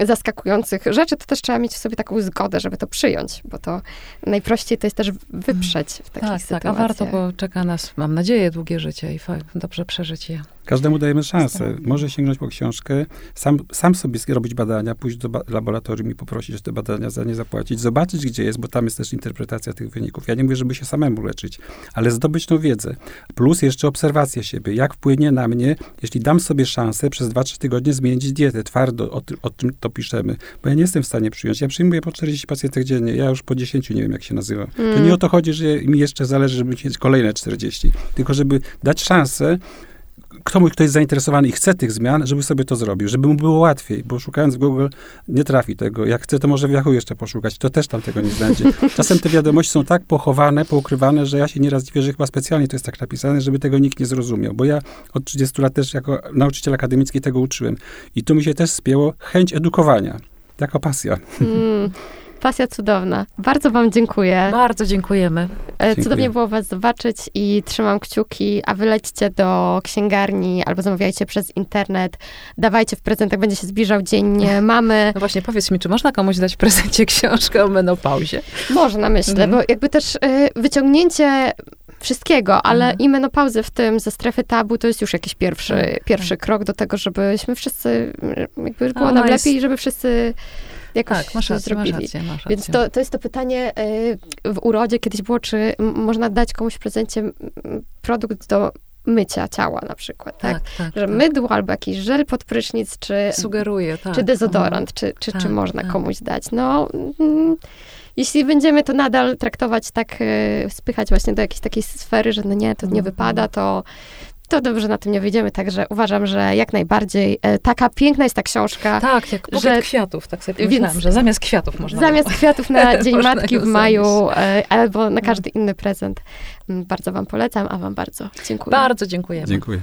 zaskakujących rzeczy, to też trzeba mieć w sobie taką zgodę, żeby to przyjąć, bo to najprościej to jest też wyprzeć w takich tak, sytuacjach. Tak, a warto, bo czeka nas, mam nadzieję, długie życie i dobrze przeżyć je. Każdemu dajemy szansę. Może sięgnąć po książkę, sam, sam sobie robić badania, pójść do laboratorium i poprosić, te badania za nie zapłacić, zobaczyć, gdzie jest, bo tam jest też interpretacja tych wyników. Ja nie mówię, żeby się samemu leczyć, ale zdobyć tą wiedzę. Plus jeszcze obserwacja siebie. Jak wpłynie na mnie, jeśli dam sobie szansę przez 2-3 tygodnie zmienić dietę twardo, o, o tym to piszemy, bo ja nie jestem w stanie przyjąć. Ja przyjmuję po 40 pacjentów dziennie, ja już po 10 nie wiem, jak się nazywa. Mm. To nie o to chodzi, że mi jeszcze zależy, żeby mieć kolejne 40, tylko żeby dać szansę, komuś, kto jest zainteresowany i chce tych zmian, żeby sobie to zrobił, żeby mu było łatwiej, bo szukając w Google nie trafi tego. Jak chce, to może w Yahoo jeszcze poszukać, to też tam tego nie znajdzie. [laughs] Czasem te wiadomości są tak pochowane, poukrywane, że ja się nieraz dziwię, że chyba specjalnie to jest tak napisane, żeby tego nikt nie zrozumiał, bo ja od 30 lat też jako nauczyciel akademicki tego uczyłem. I tu mi się też spięło chęć edukowania, jako pasja. Mm. [laughs] Pasja cudowna. Bardzo Wam dziękuję. Bardzo dziękujemy. E, cudownie było Was zobaczyć i trzymam kciuki, a wy lećcie do księgarni albo zamawiajcie przez internet. Dawajcie w prezentach, będzie się zbliżał dzień mamy. No właśnie, powiedz mi, czy można komuś dać w prezencie książkę o menopauzie? Można, myślę, mhm. bo jakby też y, wyciągnięcie wszystkiego, ale mhm. i menopauzę w tym ze strefy tabu to jest już jakiś pierwszy, tak, pierwszy tak. krok do tego, żebyśmy wszyscy, jakby było nam lepiej, żeby wszyscy jakoś tak, masz rację, zrobili. Masz rację, masz rację. Więc to, to jest to pytanie y, w urodzie kiedyś było, czy można dać komuś w prezencie produkt do mycia ciała na przykład, tak? tak, tak że tak. mydło albo jakiś żel pod prysznic, czy, Sugeruje, tak. czy dezodorant, czy, czy, czy tak, można tak. komuś dać. No, mm, jeśli będziemy to nadal traktować tak, y, spychać właśnie do jakiejś takiej sfery, że no nie, to nie mhm. wypada, to, to dobrze na tym nie wyjdziemy, także uważam, że jak najbardziej e, taka piękna jest ta książka. Tak, jak że, kwiatów, tak sobie pomyślałam, że zamiast kwiatów można Zamiast było. kwiatów na [laughs] Dzień Matki w maju e, albo na no. każdy inny prezent. Mm, bardzo wam polecam, a wam bardzo dziękuję. Bardzo dziękujemy. Dziękuję.